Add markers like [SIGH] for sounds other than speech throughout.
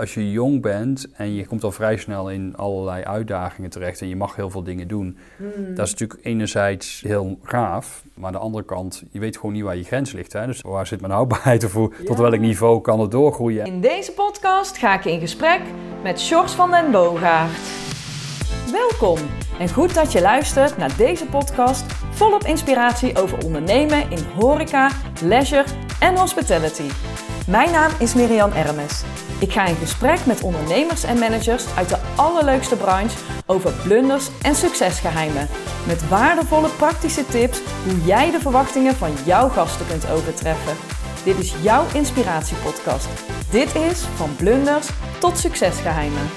Als je jong bent en je komt al vrij snel in allerlei uitdagingen terecht en je mag heel veel dingen doen, Hmm. dat is natuurlijk enerzijds heel gaaf, maar aan de andere kant, je weet gewoon niet waar je grens ligt. Hè? Dus waar zit mijn houdbaarheid of hoe- tot welk niveau kan het doorgroeien? In deze podcast ga ik in gesprek met Sjors van den Boogaard. Welkom en goed dat je luistert naar deze podcast volop inspiratie over ondernemen in horeca, leisure en hospitality. Mijn naam is Miriam Ermes. Ik ga in gesprek met ondernemers en managers uit de allerleukste branche over blunders en succesgeheimen. Met waardevolle praktische tips hoe jij de verwachtingen van jouw gasten kunt overtreffen. Dit is jouw inspiratiepodcast. Dit is van blunders tot succesgeheimen.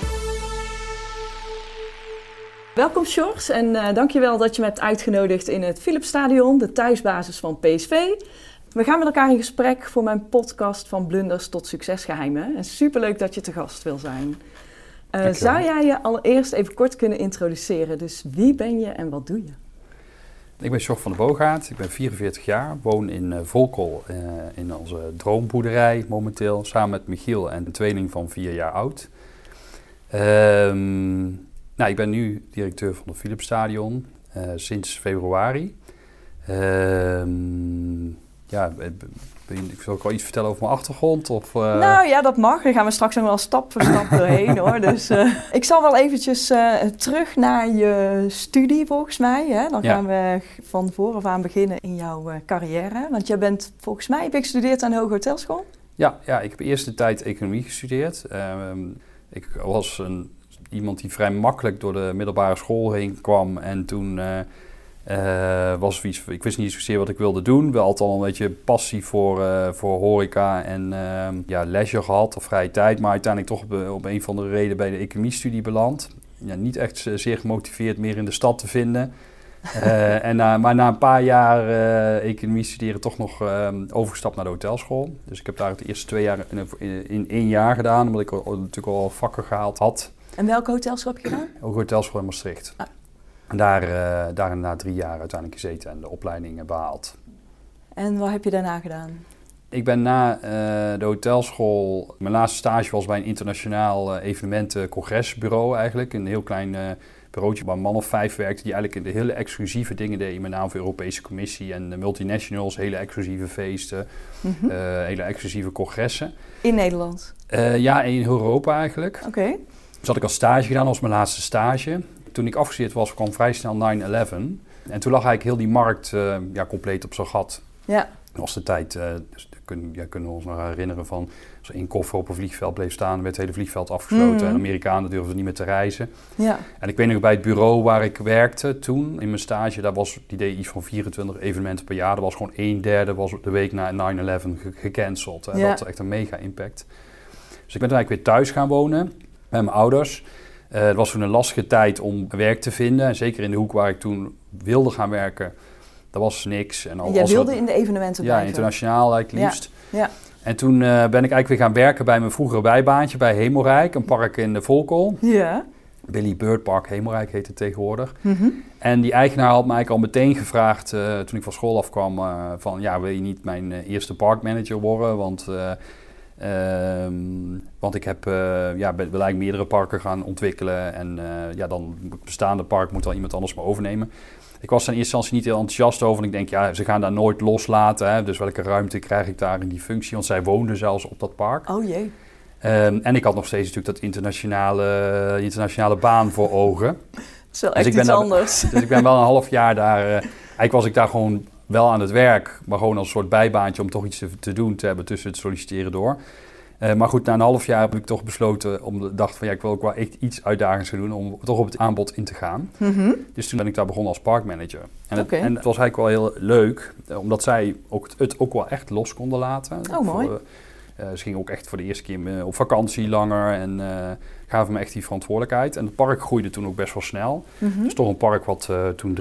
Welkom Sjors en uh, dankjewel dat je me hebt uitgenodigd in het Philipsstadion, de thuisbasis van PSV. We gaan met elkaar in gesprek voor mijn podcast van blunders tot succesgeheimen. En superleuk dat je te gast wil zijn. Uh, zou jij je allereerst even kort kunnen introduceren? Dus wie ben je en wat doe je? Ik ben Sjors van der Boogaard, ik ben 44 jaar, woon in uh, Volkel uh, in onze droomboerderij momenteel, samen met Michiel en een tweeling van 4 jaar oud. Um, nou, ik ben nu directeur van het Philipsstadion uh, sinds februari. Uh, ja, ik zal ook wel iets vertellen over mijn achtergrond? Of, uh... Nou ja, dat mag. Daar gaan we straks nog wel stap voor stap [LAUGHS] doorheen hoor. Dus uh, ik zal wel eventjes uh, terug naar je studie volgens mij. Hè? Dan gaan we van vooraf aan beginnen in jouw carrière. Want jij bent volgens mij, heb ik gestudeerd aan de Hoge Hotelschool? Ja, ja, ik heb eerst de tijd economie gestudeerd. ik was een iemand die vrij makkelijk door de middelbare school heen kwam. En toen uh, uh, was iets, ik wist niet zozeer wat ik wilde doen. Wel altijd al een beetje passie voor, uh, voor horeca en ja, leisure gehad of vrije tijd. Maar uiteindelijk toch op, op een van de redenen bij de economiestudie beland. Ja, niet echt zeer gemotiveerd meer in de stad te vinden. [LAUGHS] en na, maar na een paar jaar economie studeren toch nog overgestapt naar de hotelschool. Dus ik heb daar het eerste twee jaar in, in, in één jaar gedaan. Omdat ik natuurlijk al vakken gehaald had. En welke hotelschool heb je gedaan? Ook hotelschool in Maastricht. Ah. Daar, uh, daar na drie jaar uiteindelijk gezeten en de opleiding behaald. En wat heb je daarna gedaan? Ik ben na uh, de hotelschool, mijn laatste stage was bij een internationaal uh, evenementen-congresbureau eigenlijk. Een heel klein bureautje waar een man of vijf werkte die eigenlijk de hele exclusieve dingen deed. Met name voor de Europese Commissie en de multinationals, hele exclusieve feesten, mm -hmm. hele exclusieve congressen. In Nederland? ja, in Europa eigenlijk. Oké. Okay. Dus had ik als stage gedaan, als mijn laatste stage. Toen ik afgestudeerd was, kwam vrij snel 9-11. En toen lag eigenlijk heel die markt uh, ja, compleet op zijn gat. Ja. Dat was de tijd, uh, dus kun, ja, kunnen we ons nog herinneren van... als één koffer op een vliegveld bleef staan, werd het hele vliegveld afgesloten. Mm. En Amerikanen durfden niet meer te reizen. Ja. En ik weet nog bij het bureau waar ik werkte toen, in mijn stage... daar was die deed iets van 24 evenementen per jaar. Er was gewoon een derde was de week na 9-11 ge gecanceld. En ja. dat had echt een mega impact. Dus ik ben eigenlijk weer thuis gaan wonen met mijn ouders. Uh, het was toen een lastige tijd om werk te vinden. En zeker in de hoek waar ik toen wilde gaan werken, daar was niks. En al, Jij wilde in de evenementen Ja, blijven. internationaal eigenlijk liefst. Ja. ja. En toen uh, ben ik eigenlijk weer gaan werken bij mijn vroegere bijbaantje bij Hemelrijk, een park in de Volkel. Ja. Billy Bird Park Hemelrijk heet het tegenwoordig. Mm -hmm. En die eigenaar had eigenlijk al meteen gevraagd, uh, toen ik van school afkwam, van ja, wil je niet mijn eerste parkmanager worden? Want Um, want ik heb, uh, ja, eigenlijk meerdere parken gaan ontwikkelen. En uh, ja, dan het bestaande park moet dan iemand anders maar overnemen. Ik was daar in eerste instantie niet heel enthousiast over. En ik denk, ja, ze gaan daar nooit loslaten. Hè, dus welke ruimte krijg ik daar in die functie? Want zij woonden zelfs op dat park. Oh jee. Um, en ik had nog steeds natuurlijk dat internationale, internationale baan voor ogen. Dat is wel echt dus iets daar, anders. Dus ik ben wel een half jaar daar... Uh, eigenlijk was ik daar gewoon wel aan het werk, maar gewoon als een soort bijbaantje om toch iets te, te doen te hebben tussen het solliciteren door. Uh, maar goed, na een half jaar heb ik toch besloten om de dacht van ja, ik wil ook wel echt iets uitdagends gaan doen om toch op het aanbod in te gaan. Mm -hmm. Dus toen ben ik daar begonnen als parkmanager. En, okay. het, en het was eigenlijk wel heel leuk, omdat zij ook het ook wel echt los konden laten. Oh, mooi. Voor, uh, ze gingen ook echt voor de eerste keer op vakantie langer en uh, gaven me echt die verantwoordelijkheid. En het park groeide toen ook best wel snel. Mm -hmm. Het is toch een park wat toen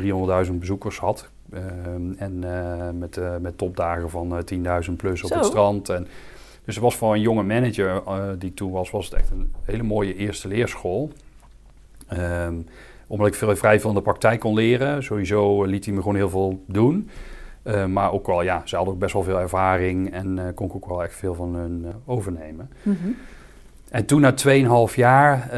300.000 bezoekers had. Uh, en uh, met, uh, met topdagen van 10.000 plus op Zo. het strand. En, dus het was voor een jonge manager die toen was, was het echt een hele mooie eerste leerschool. Um, omdat ik veel, vrij veel in de praktijk kon leren. Sowieso liet hij me gewoon heel veel doen. Uh, maar ook wel, ja, ze hadden ook best wel veel ervaring en uh, kon ik ook wel echt veel van hun uh, overnemen. Mhm. En toen na 2,5 jaar,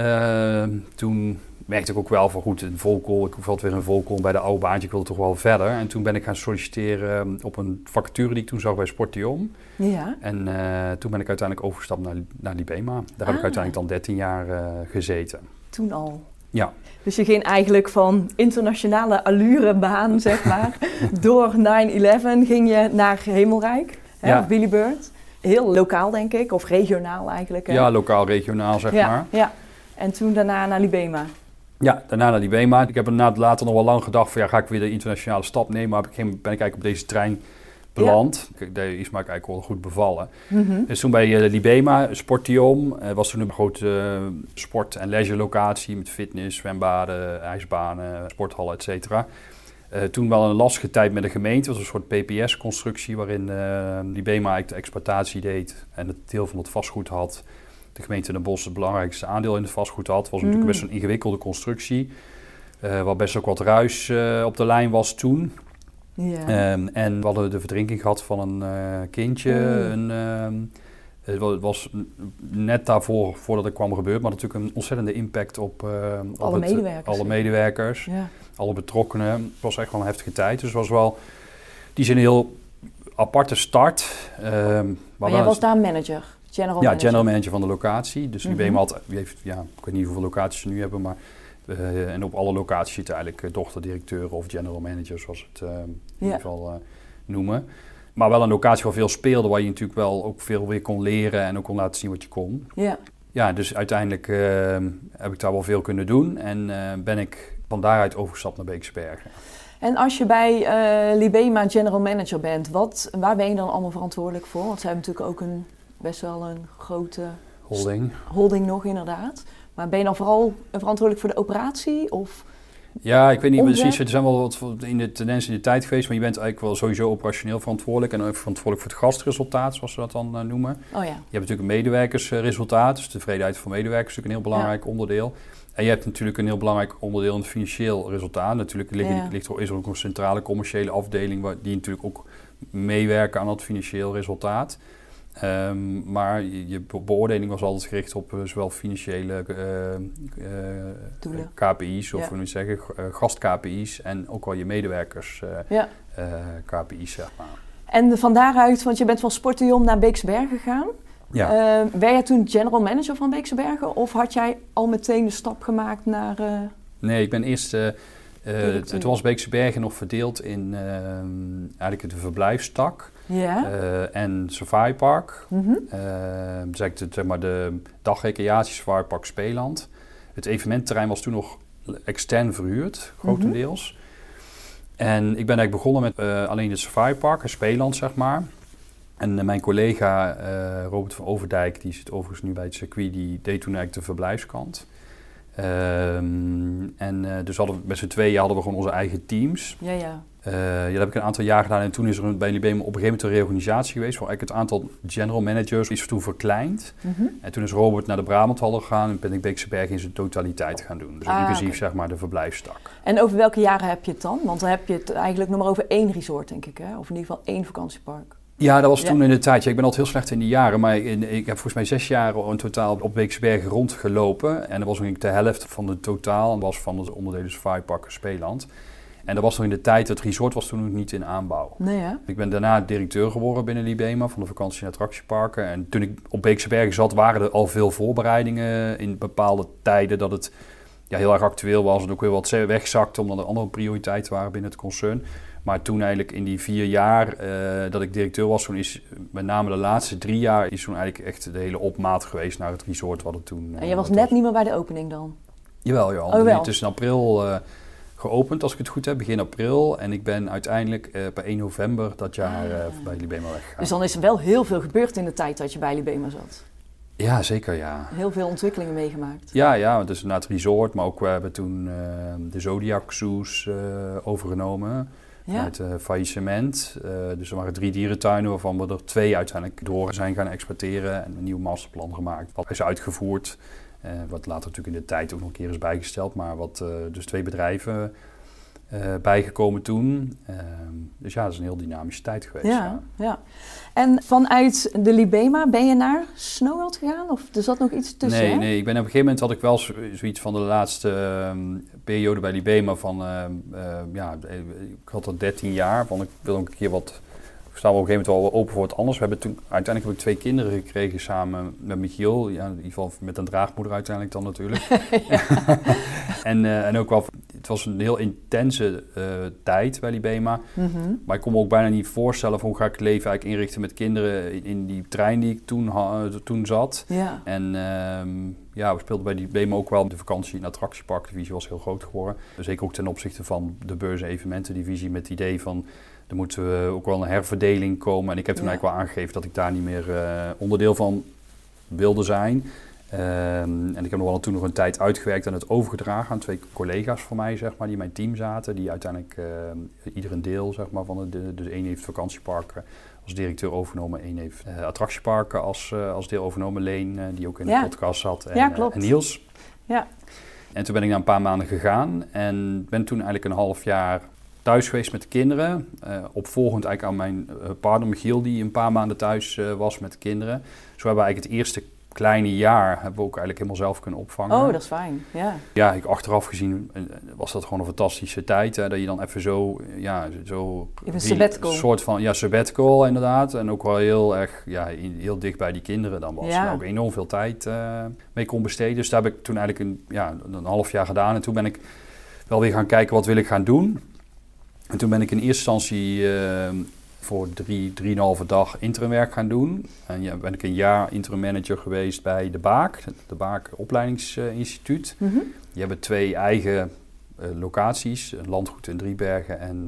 toen merkte ik ook wel van goed, een volkool, ik hoef altijd weer een volkool bij de oude baantje, ik wilde toch wel verder. En toen ben ik gaan solliciteren ehm, op een vacature die ik toen zag bij Sportium. Ja. En uh, toen ben ik uiteindelijk overgestapt naar, naar Libema. Daar heb ik Ah. uiteindelijk dan 13 jaar uh, gezeten. Toen al. Ja. Dus je ging eigenlijk van internationale allurebaan, zeg maar, [LAUGHS] door 9-11 ging je naar Hemelrijk, hè, Ja. Billy Bird. Heel lokaal, denk ik, of regionaal eigenlijk. Hè? Ja, lokaal, regionaal zeg ja, maar. Ja. En toen daarna naar Libema. Ja, daarna naar Libema. Ik heb inderdaad later nog wel lang gedacht van ja, ga ik weer de internationale stap nemen. Maar ben ik eigenlijk op deze trein beland. Ja. Deze is me eigenlijk wel goed bevallen. Mhm. Dus toen bij uh, Libema, Sportium, uh, was toen een grote uh, sport- en leisure locatie met fitness, zwembaden, ijsbanen, sporthallen, et cetera. Toen wel een lastige tijd met de gemeente. Het was een soort PPS-constructie waarin Libema eigenlijk de exploitatie deed en het deel van het vastgoed had. De gemeente Den Bosch het belangrijkste aandeel in het vastgoed had. Het was natuurlijk Mm. best een ingewikkelde constructie. Uh, waar best ook wat ruis uh, op de lijn was toen. Ja. Um, en we hadden de verdrinking gehad van een uh, kindje. Mm. Een, um, het was net daarvoor, voordat het kwam gebeurd, maar natuurlijk een ontzettende impact op, uh, op alle, het, medewerkers. alle medewerkers. Ja. Alle betrokkenen. Het was echt wel een heftige tijd. Dus het was wel, die is een heel aparte start. Um, maar, maar jij was daar manager? General ja, manager. general manager van de locatie. Dus Mhm. IBM had, heeft, ja, ik weet niet hoeveel locaties ze nu hebben, maar uh, en op alle locaties zitten eigenlijk uh, dochterdirecteuren of general managers, zoals het uh, in Ja. ieder geval uh, noemen. Maar wel een locatie waar veel speelde, waar je natuurlijk wel ook veel weer kon leren en ook kon laten zien wat je kon. Ja. Ja, dus uiteindelijk uh, heb ik daar wel veel kunnen doen en ben ik van daaruit overgestapt naar Beekse Bergen. En als je bij Libema general manager bent, wat, waar ben je dan allemaal verantwoordelijk voor? Want ze hebben natuurlijk ook een, best wel een grote Holding. holding nog inderdaad. Maar ben je dan vooral verantwoordelijk voor de operatie? Of Ja, ik weet niet Omzet? precies. Er zijn wel wat in de tendens in de tijd geweest, maar je bent eigenlijk wel sowieso operationeel verantwoordelijk en ook verantwoordelijk voor het gastresultaat, zoals ze dat dan uh, noemen. Oh ja. Je hebt natuurlijk een medewerkersresultaat, dus tevredenheid van medewerkers is natuurlijk een heel belangrijk onderdeel. En je hebt natuurlijk een heel belangrijk onderdeel in het financieel resultaat. Natuurlijk ligt, Ja. ligt er, is er ook een centrale commerciële afdeling waar, die natuurlijk ook meewerken aan het financieel resultaat. Um, maar je, je beoordeling was altijd gericht op uh, zowel financiële uh, KPI's, of Ja. we nu zeggen, gast-KPI's en ook wel je medewerkers ja. KPI's, zeg maar. En van daaruit, want je bent van Sportium naar Beeksbergen gegaan. Ja. Uh, ben jij toen general manager van Beekse Bergen of had jij al meteen de stap gemaakt naar... Nee, ik ben eerst... Uh, het, het was Beekse Bergen nog verdeeld in eigenlijk de verblijfstak ja. en Safari Park. Mm -hmm. dus eigenlijk de, zeg maar de dagrecreatie Safari Park Speeland. Het evenementterrein was toen nog extern verhuurd, grotendeels. Mm -hmm. En ik ben eigenlijk begonnen met alleen het Safari Park, een Speeland zeg maar. En uh, mijn collega uh, Robert van Overdijk, die zit overigens nu bij het circuit, die deed toen eigenlijk de verblijfskant. Um, en uh, dus hadden we met z'n tweeën hadden we gewoon onze eigen teams. Ja, ja. ja, dat heb ik een aantal jaar gedaan en toen is er bij Libema op een gegeven moment een reorganisatie geweest. Waar eigenlijk het aantal general managers is toen verkleind. Mm -hmm. En toen is Robert naar de Brabanthallen gegaan en ben ik Beekse Berg in zijn totaliteit gaan doen. Dus ah, inclusief okay. zeg maar de verblijfstak. En over welke jaren heb je het dan? Want dan heb je het eigenlijk nog maar over één resort, denk ik, hè? Of in ieder geval één vakantiepark. Ja, dat was Ja. toen in de tijd. Ja, ik ben altijd heel slecht in die jaren, maar in, ik heb volgens mij zes jaar in totaal op Beeksbergen rondgelopen. En dat was ongeveer de helft van het totaal en was van het onderdelen Safari Speeland. En dat was nog in de tijd, het resort was toen nog niet in aanbouw. Nee, hè? Ik ben daarna directeur geworden binnen Libema van de vakantie- en attractieparken. En toen ik op Beekse zat, waren er al veel voorbereidingen in bepaalde tijden dat het ja, heel erg actueel was en ook weer wat wegzakte omdat er andere prioriteiten waren binnen het concern. Maar toen eigenlijk in die vier jaar uh, dat ik directeur was, toen is met name de laatste drie jaar is toen eigenlijk echt de hele opmaat geweest naar het resort wat het toen. Uh, en jij was net was. niet meer bij de opening dan? Jawel. Oh, wel. Het is in april uh, geopend, als ik het goed heb, begin april. En ik ben uiteindelijk bij 1 november dat jaar ah. bij Libema weggegaan. Dus dan is er wel heel veel gebeurd in de tijd dat je bij Libema zat? Ja, zeker ja. Heel veel ontwikkelingen meegemaakt. Ja, ja, dus naar het resort, maar ook we hebben toen de Zodiac Zoos overgenomen ja. uit uh, faillissement. Uh, dus er waren drie dierentuinen waarvan we er twee uiteindelijk door zijn gaan exploiteren en een nieuw masterplan gemaakt. Wat is uitgevoerd, uh, wat later natuurlijk in de tijd ook nog een keer is bijgesteld, maar wat dus twee bedrijven eh, bijgekomen toen. Ehm, dus ja, dat is een heel dynamische tijd geweest. Ja, ja. En vanuit de Libema ben je naar Snowworld gegaan? Of er zat nog iets tussen? Nee, hè? nee, ik ben op een gegeven moment had ik wel zo- zoiets van de laatste ehm, periode bij Libema van, ehm, ja, ik had al 13 jaar, want ik wil ook een keer wat, ik sta op een gegeven moment wel open voor wat anders. We hebben toen, uiteindelijk heb ik twee kinderen gekregen samen met Michiel, ja, in ieder geval met een draagmoeder uiteindelijk dan natuurlijk. [LAUGHS] [LAUGHS] en, eh, en ook wel, het was een heel intense eh, tijd bij Libema. Mhm. Maar ik kon me ook bijna niet voorstellen van hoe ga ik het leven eigenlijk inrichten met kinderen in, in die trein die ik toen, ha- toen zat. Ja. En ehm, ja, we speelden bij die BEMA ook wel de vakantie- en attractieparkdivisie was heel groot geworden. Zeker ook ten opzichte van de beurs- en evenementendivisie met het idee van... er moet eh, ook wel een herverdeling komen. En ik heb toen Ja. eigenlijk wel aangegeven dat ik daar niet meer eh, onderdeel van wilde zijn. Ehm, en ik heb nog wel toen nog een tijd uitgewerkt en het overgedragen aan twee collega's van mij, zeg maar, die in mijn team zaten. Die uiteindelijk ehm, ieder een deel zeg maar, van het, de, dus één heeft vakantieparken als directeur overgenomen, één heeft eh, attractieparken als, eh, als deel overnomen. Leen, eh, die ook in Ja. de podcast zat. En, Ja, klopt. en Niels. Ja. En toen ben ik na een paar maanden gegaan en ben toen eigenlijk een half jaar thuis geweest met de kinderen. Opvolgend eigenlijk aan mijn partner Michiel, die een paar maanden thuis was met de kinderen. Zo hebben we eigenlijk het eerste kleine jaar hebben we ook eigenlijk helemaal zelf kunnen opvangen. Oh, dat is fijn. Ja. Ja, ik, achteraf gezien eh, was dat gewoon een fantastische tijd. Hè, dat je dan even zo, eh, ja, zo... Even een sabbatical. soort van, ja, sabbatical inderdaad. En ook wel heel erg, ja, in- heel dicht bij die kinderen dan was. Ja. Ook enorm veel tijd eh, mee kon besteden. Dus daar heb ik toen eigenlijk een, ja, een half jaar gedaan. En toen ben ik wel weer gaan kijken, wat wil ik gaan doen? En toen ben ik in eerste instantie eh, voor drie, drieënhalve dag interimwerk gaan doen. En ja, ben ik een jaar interim manager geweest bij De Baak, de Baak Opleidingsinstituut. Mhm. Die hebben twee eigen eh, locaties, een landgoed in Driebergen en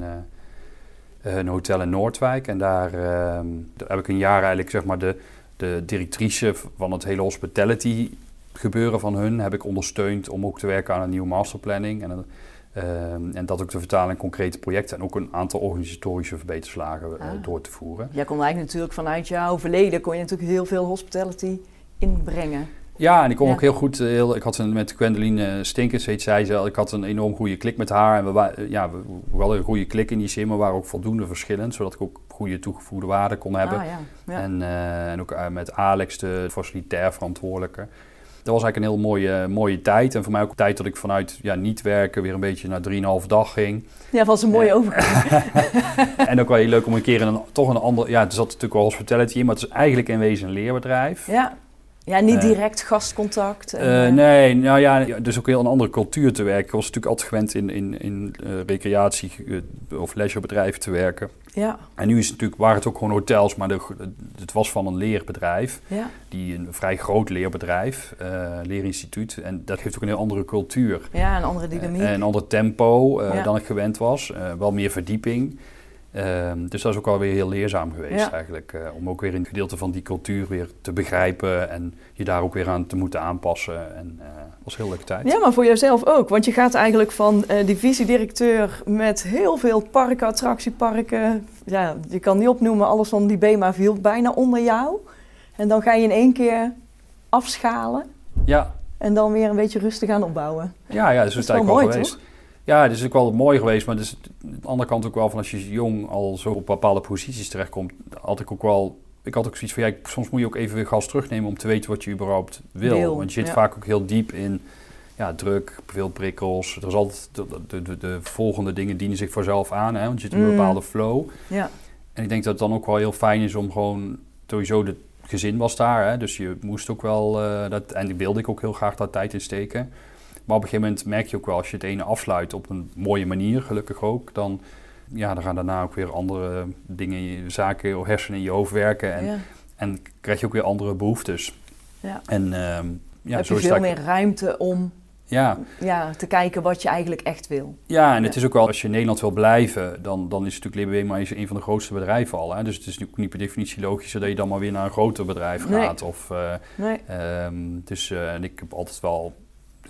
eh, een hotel in Noordwijk. En daar, ehm, daar heb ik een jaar eigenlijk zeg maar de, de directrice van het hele hospitality gebeuren van hun heb ik ondersteund om ook te werken aan een nieuwe masterplanning. En, ehm, en dat ook te vertalen in concrete projecten en ook een aantal organisatorische verbeterslagen eh, Ah. door te voeren. Jij kon eigenlijk natuurlijk vanuit jouw verleden kon je natuurlijk heel veel hospitality inbrengen. Ja, en ik kon Ja. ook heel goed. eh, Heel, ik had een, met Gwendoline Stinkers, heet zij ze. Ik had een enorm goede klik met haar. En we, eh, ja, we, we hadden een goede klik in die zin, maar we waren ook voldoende verschillend. Zodat ik ook goede toegevoegde waarde kon hebben. Ah ja. ja. En, eh, en ook eh, met Alex, de facilitair verantwoordelijke. Dat was eigenlijk een heel mooie, mooie tijd. En voor mij ook een tijd dat ik vanuit ja, niet werken weer een beetje naar 3,5 dag ging. ja, was een mooie Ja. overgang. [LAUGHS] en ook wel heel leuk om een keer in een, toch een ander... Ja, er zat natuurlijk wel hospitality in, maar het is eigenlijk in wezen een leerbedrijf. Ja. Ja, niet Eh, direct gastcontact. en, Eh, eh, nee, nou ja, dus ook heel een andere cultuur te werken. Ik was natuurlijk altijd gewend in, in, in recreatie- of leisurebedrijven te werken. Ja, En nu is het natuurlijk, waren het ook gewoon hotels, maar de, het was van een leerbedrijf. ja. Die een vrij groot leerbedrijf, eh, leerinstituut. En dat geeft ook een heel andere cultuur. ja, een andere dynamiek. Een ander tempo Ja. dan ik gewend was. Wel meer verdieping. Ehm, dus dat is ook alweer heel leerzaam geweest Ja. eigenlijk. eh, om ook weer een gedeelte van die cultuur weer te begrijpen. En je daar ook weer aan te moeten aanpassen. En eh was een heel leuke tijd. Ja, maar voor jezelf ook. Want je gaat eigenlijk van eh divisiedirecteur met heel veel parken, attractieparken. Ja, je kan niet opnoemen, alles van die BEMA viel bijna onder jou. En dan ga je in één keer afschalen Ja, en dan weer een beetje rustig aan opbouwen. ja, ja dus Dat is het eigenlijk wel mooi, geweest. Ja, het is ook wel mooi geweest, maar dus, aan de andere kant ook wel van als je jong al zo op bepaalde posities terechtkomt, had ik ook wel, ik had ook zoiets van, ja, soms moet je ook even weer gas terugnemen om te weten wat je überhaupt wil. Wil, Want je zit ja. vaak ook heel diep in, ja, druk, veel prikkels. Er is altijd, de, de, de, de volgende dingen dienen zich vanzelf aan, hè, want je zit in een Mm. bepaalde flow. Ja, En ik denk dat het dan ook wel heel fijn is om gewoon, sowieso de gezin was daar, hè, dus je moest ook wel, eh, dat, en die wilde ik ook heel graag daar tijd in steken. Maar op een gegeven moment merk je ook wel, als je het ene afsluit op een mooie manier, gelukkig ook, dan, ja, dan gaan daarna ook weer andere dingen, in je- zaken, je hersenen in je hoofd werken en, ja. en krijg je ook weer andere behoeftes. Ja. En ehm, ja, heb zo je is veel meer ruimte om Ja, ja, te kijken wat je eigenlijk echt wil. Ja, en het Ja. is ook wel, als je in Nederland wil blijven, dan, dan is natuurlijk Libbe maar een van de grootste bedrijven al. Hè? Dus het is natuurlijk niet per definitie logischer dat je dan maar weer naar een groter bedrijf Nee. gaat. Of, eh, Nee. ehm, dus eh, en ik heb altijd wel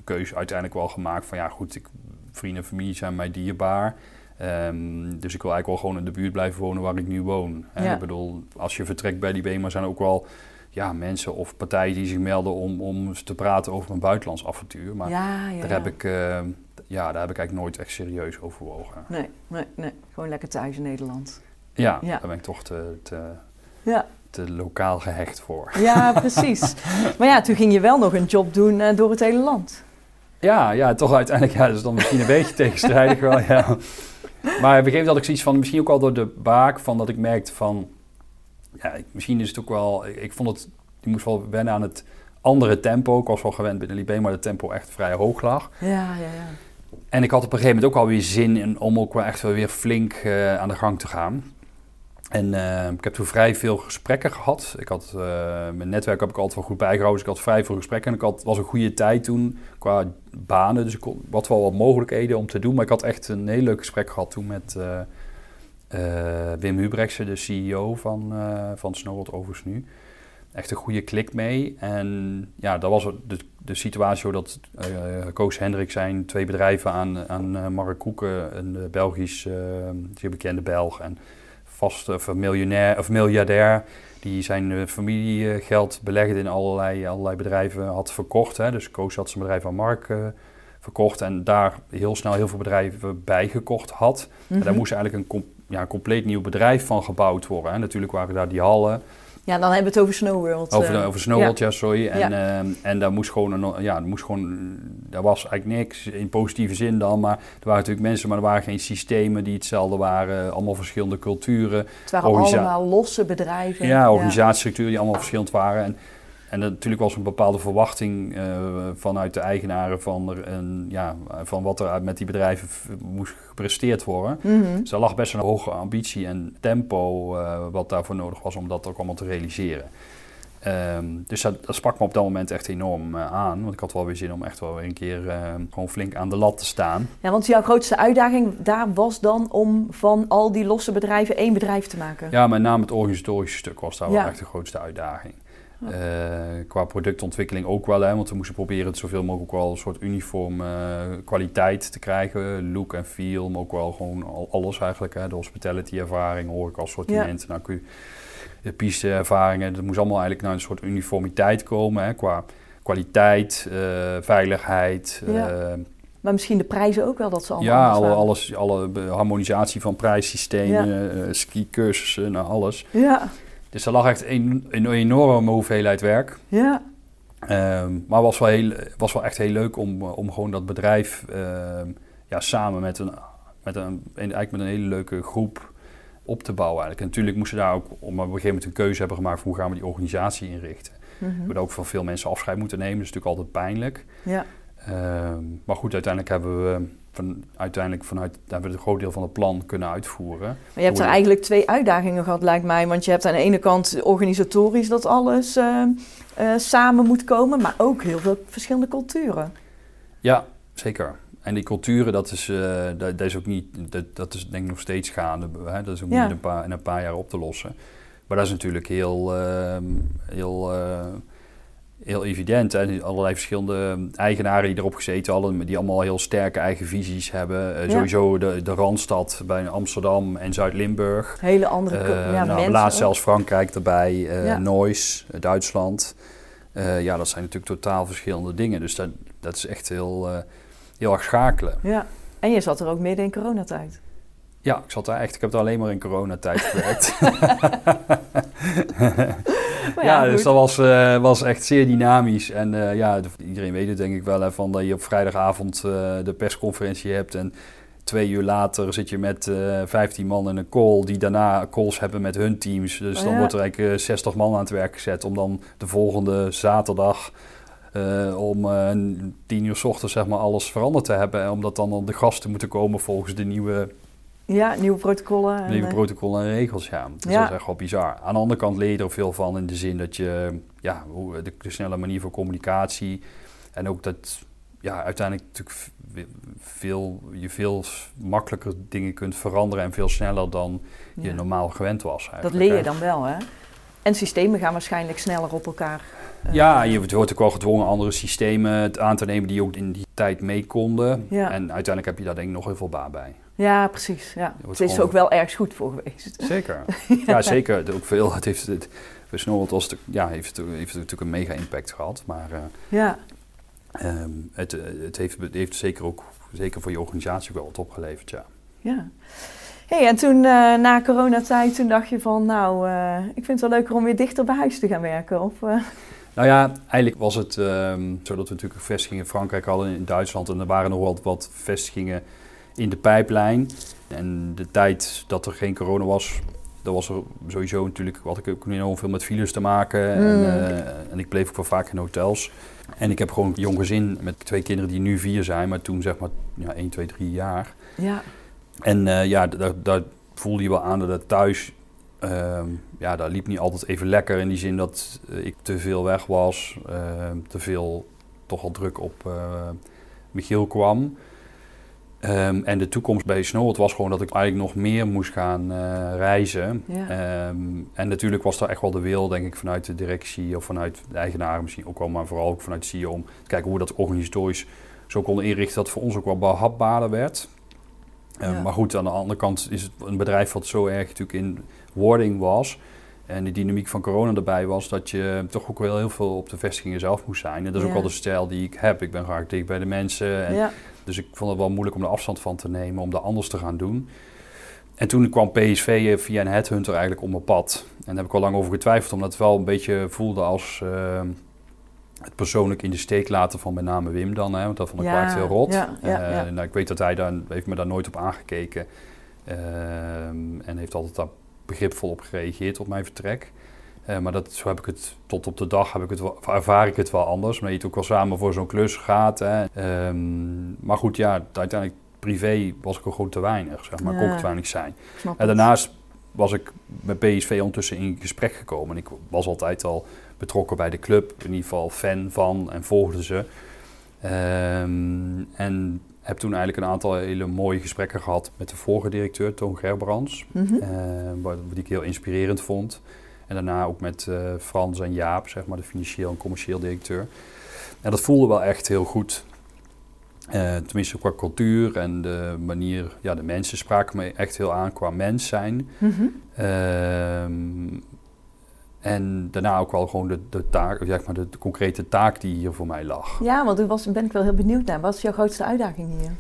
de keuze uiteindelijk wel gemaakt van ja goed, ik, vrienden en familie zijn mij dierbaar. Ehm, dus ik wil eigenlijk wel gewoon in de buurt blijven wonen waar ik nu woon. Hè? Ja. Ik bedoel, als je vertrekt bij die BEMA zijn er ook wel ja, mensen of partijen die zich melden om, om te praten over een buitenlands avontuur. Maar ja, ja, daar heb ik, eh, ja, daar heb ik eigenlijk nooit echt serieus overwogen. Nee, nee, nee. Gewoon lekker thuis in Nederland. Ja, Ja. daar ben ik toch te, te, Ja, te lokaal gehecht voor. ja precies. [LAUGHS] maar ja, toen ging je wel nog een job doen eh, door het hele land. Ja, ja, toch uiteindelijk, ja, dat is dan misschien een beetje tegenstrijdig wel, ja. Maar op een gegeven moment had ik zoiets van, misschien ook al door de baak, van dat ik merkte van, ja, ik- misschien is het ook wel, ik, ik vond het, ik moest wel wennen aan het andere tempo. Ik was wel gewend binnen Libé, maar het tempo echt vrij hoog lag. Ja, ja, ja. En ik had op een gegeven moment ook alweer zin in om ook wel echt wel weer flink eh, aan de gang te gaan. En eh, ik heb toen vrij veel gesprekken gehad. Ik had, eh, mijn netwerk heb ik altijd wel goed bijgehouden. Dus ik had vrij veel gesprekken. En ik had, was een goede tijd toen qua banen. Dus ik had wel wat mogelijkheden om te doen. Maar ik had echt een heel leuk gesprek gehad toen met eh, eh, Wim Hubrechtse, de CEO van, van Snowworld overigens nu. Echt een goede klik mee. En ja, dat was de, de situatie dat Koos Hendrik zijn twee bedrijven aan, aan Mark Koeken, een Belgisch, zeer bekende Belg en vast of miljonair of miljardair, die zijn eh, familiegeld belegd in allerlei, allerlei bedrijven had verkocht. Hè. Dus Koos had zijn bedrijf aan Mark eh, verkocht en daar heel snel heel veel bedrijven bijgekocht had. En daar Mhm. moest eigenlijk een, com- ja, een compleet nieuw bedrijf van gebouwd worden. Hè. Natuurlijk waren daar die hallen. Ja, dan hebben we het over Snow World. Over, de, eh. over Snowworld, ja, sorry. En, Ja. ehm, en daar moest gewoon, een, ja, er moest gewoon, daar was eigenlijk niks in positieve zin dan. Maar er waren natuurlijk mensen, maar er waren geen systemen die hetzelfde waren. Allemaal verschillende culturen. het waren allemaal losse bedrijven. Ja, organisatiestructuren die allemaal verschillend waren. En, en natuurlijk was een bepaalde verwachting eh, vanuit de eigenaren van, er een, ja, van wat er met die bedrijven moest gepresteerd worden. Mhm. Dus er lag best een hoge ambitie en tempo eh, wat daarvoor nodig was om dat ook allemaal te realiseren. Ehm, dus dat, dat sprak me op dat moment echt enorm eh, aan. Want ik had wel weer zin om echt wel weer een keer gewoon flink aan de lat te staan. Ja, want jouw grootste uitdaging daar was dan om van al die losse bedrijven één bedrijf te maken. Ja, met name het organisatorische stuk was daar Ja. wel echt de grootste uitdaging. Eh, qua productontwikkeling ook wel, hè, want we moesten proberen het zoveel mogelijk wel een soort uniform eh, kwaliteit te krijgen. Look en feel, maar ook wel gewoon al- alles eigenlijk. Hè, de hospitality ervaring, horeca assortiment, nou, kun je- de piste ervaringen. Dat moest allemaal eigenlijk naar een soort uniformiteit komen hè, qua kwaliteit, eh, veiligheid. Ja. Maar misschien de prijzen ook wel, dat ze allemaal ja, alle, alles, alle harmonisatie van prijssystemen, eh, ski-cursussen, nou, alles. Ja, Dus er lag echt een, een enorme hoeveelheid werk. ja, Ehm, maar was wel, heel, was wel echt heel leuk om, eh, om gewoon dat bedrijf ehm, ja, samen met een, met, een, eigenlijk met een hele leuke groep op te bouwen. Eigenlijk. En natuurlijk moesten we daar ook om op een gegeven moment een keuze hebben gemaakt hoe gaan we die organisatie inrichten. We Mhm. hebben ook van veel mensen afscheid moeten nemen, dat is natuurlijk altijd pijnlijk. ja. Ehm, maar goed, uiteindelijk hebben we, van, uiteindelijk vanuit, hebben we een groot deel van het plan kunnen uitvoeren. Maar je hebt er eigenlijk twee uitdagingen gehad, lijkt mij. Want je hebt aan de ene kant organisatorisch dat alles eh, eh, samen moet komen, maar ook heel veel verschillende culturen. Ja, zeker. En die culturen, dat is, eh, dat, dat is ook niet, dat, dat is denk ik nog steeds gaande. Hè? Dat is ook Ja. niet in een, paar, in een paar jaar op te lossen. Maar dat is natuurlijk heel, ehm, heel, heel evident. Hè? Allerlei verschillende eigenaren die erop gezeten hadden, die allemaal heel sterke eigen visies hebben. Eh, Ja. Sowieso de, de Randstad bij Amsterdam en Zuid-Limburg. Hele andere cul- ja, nou, mensen. laatst zelfs Frankrijk erbij, Ja. Nois, eh, Duitsland. Ja, dat zijn natuurlijk totaal verschillende dingen. Dus dat, dat is echt heel, heel erg schakelen. Ja. En je zat er ook midden in coronatijd. Ja, ik zat daar echt. Ik heb er alleen maar in coronatijd gewerkt. [LAUGHS] [LAUGHS] [LAUGHS] Ja, dus dat was, eh, was echt zeer dynamisch. En eh, ja, de- iedereen weet het denk ik wel, hè, van dat je op vrijdagavond eh, de persconferentie hebt en twee uur later zit je met eh 15 man in een call die daarna calls hebben met hun teams. Dus Oh, dan ja. wordt er eigenlijk eh, 60 man aan het werk gezet om dan de volgende zaterdag om eh, 10 uur s ochtends zeg maar alles veranderd te hebben. En Omdat dan de gasten moeten komen volgens de nieuwe Ja, nieuwe protocollen. en, Nieuwe eh, protocollen en regels, ja. Dus Ja. dat is echt wel bizar. Aan de andere kant leer je er veel van in de zin dat je, ja, hoe, de, de snelle manier van communicatie en ook dat, ja, uiteindelijk natuurlijk veel, je veel makkelijker dingen kunt veranderen en veel sneller dan je ja. normaal gewend was. Dat eigenlijk, leer je dan wel, hè? En systemen gaan waarschijnlijk sneller op elkaar. eh, Ja, je wordt ook wel gedwongen andere systemen aan te nemen die ook in die tijd mee konden. Ja. En uiteindelijk heb je daar denk ik nog heel veel baat bij. Ja, precies. Ja. Het is gewoon- ook wel ergens goed voor geweest. Zeker. [LAUGHS] ja, zeker. Ook veel. Het heeft het, bij Snowboard was het, ja, heeft, heeft het natuurlijk een mega impact gehad. Maar eh, Ja, ehm, het, eh, het heeft, het heeft zeker ook zeker voor je organisatie ook wel wat opgeleverd, ja. Ja. Hey, en toen uh, na coronatijd, toen dacht je van, nou, uh, ik vind het wel leuker om weer dichter bij huis te gaan werken? Of. Nou ja, eigenlijk was het um, zo dat we natuurlijk vestigingen in Frankrijk hadden, in Duitsland. En er waren nog wat, wat vestigingen in de pijplijn. En de tijd dat er geen corona was, dat was er sowieso natuurlijk, had ik ook enorm veel met files te maken. En, uh, en, ik bleef ook wel vaak in hotels. En ik heb gewoon een jong gezin met twee kinderen die nu vier zijn, maar toen zeg maar ja, 1, 2, 3 jaar. Ja. En uh, ja, daar, daar voelde je wel aan dat het thuis, uh, ja, daar liep niet altijd even lekker. In die zin dat ik te veel weg was, ehm, te veel toch al druk op Michiel kwam. Um, en de toekomst bij Snowboard was gewoon dat ik eigenlijk nog meer moest gaan uh, reizen. Ja. Um, en natuurlijk was er echt wel de wil, denk ik, vanuit de directie of vanuit de eigenaren misschien ook wel, maar vooral ook vanuit CEO om te kijken hoe we dat organisatorisch zo konden inrichten dat het voor ons ook wel behapbaarder werd. Um, ja. Maar goed, aan de andere kant is het een bedrijf wat zo erg natuurlijk in wording was. En de dynamiek van corona erbij was dat je toch ook wel heel veel op de vestigingen zelf moest zijn. En dat is Ja. ook wel de stijl die ik heb. Ik ben graag dicht bij de mensen. En ja. Dus ik vond het wel moeilijk om er afstand van te nemen, om dat anders te gaan doen. En toen kwam PSV via een headhunter eigenlijk op mijn pad. En daar heb ik al lang over getwijfeld, omdat het wel een beetje voelde als uh, het persoonlijk in de steek laten van met name Wim dan. Hè, want dat vond ik Ja, heel rot. ja, ja, Uh, ja. nou, ik weet dat hij daar, heeft me daar nooit op aangekeken. Uh, en heeft altijd daar begripvol op gereageerd op mijn vertrek. Uh, maar dat, zo heb ik het tot op de dag heb ik het wel, ervaar ik het wel anders. Maar je het ook wel samen voor zo'n klus gaat. Hè. Um, maar goed, ja, uiteindelijk privé was ik er gewoon te weinig. Zeg maar. Ja. Ik kon te weinig zijn. En daarnaast was ik met PSV ondertussen in gesprek gekomen. En ik was altijd al betrokken bij de club. In ieder geval fan van en volgde ze. Um, en heb toen eigenlijk een aantal hele mooie gesprekken gehad met de vorige directeur, Toon Gerbrands. Mm -hmm. uh, die ik heel inspirerend vond. En daarna ook met uh, Frans en Jaap, zeg maar, de financieel en commercieel directeur. En dat voelde wel echt heel goed. Uh, tenminste qua cultuur en de manier, ja, de mensen spraken me echt heel aan qua mens zijn. Mm -hmm. uh, en daarna ook wel gewoon de, de taak, zeg maar de, de, concrete taak die hier voor mij lag. Ja, want toen was, ben ik wel heel benieuwd naar. Wat is jouw grootste uitdaging hier?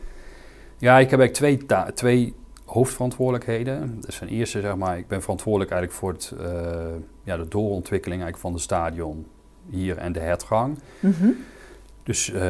Ja, ik heb eigenlijk twee, ta- twee hoofdverantwoordelijkheden. Dus ten eerste, zeg maar, ik ben verantwoordelijk eigenlijk voor het, uh, ja, de doorontwikkeling eigenlijk van het stadion hier en de hertgang. Mm -hmm. Dus uh,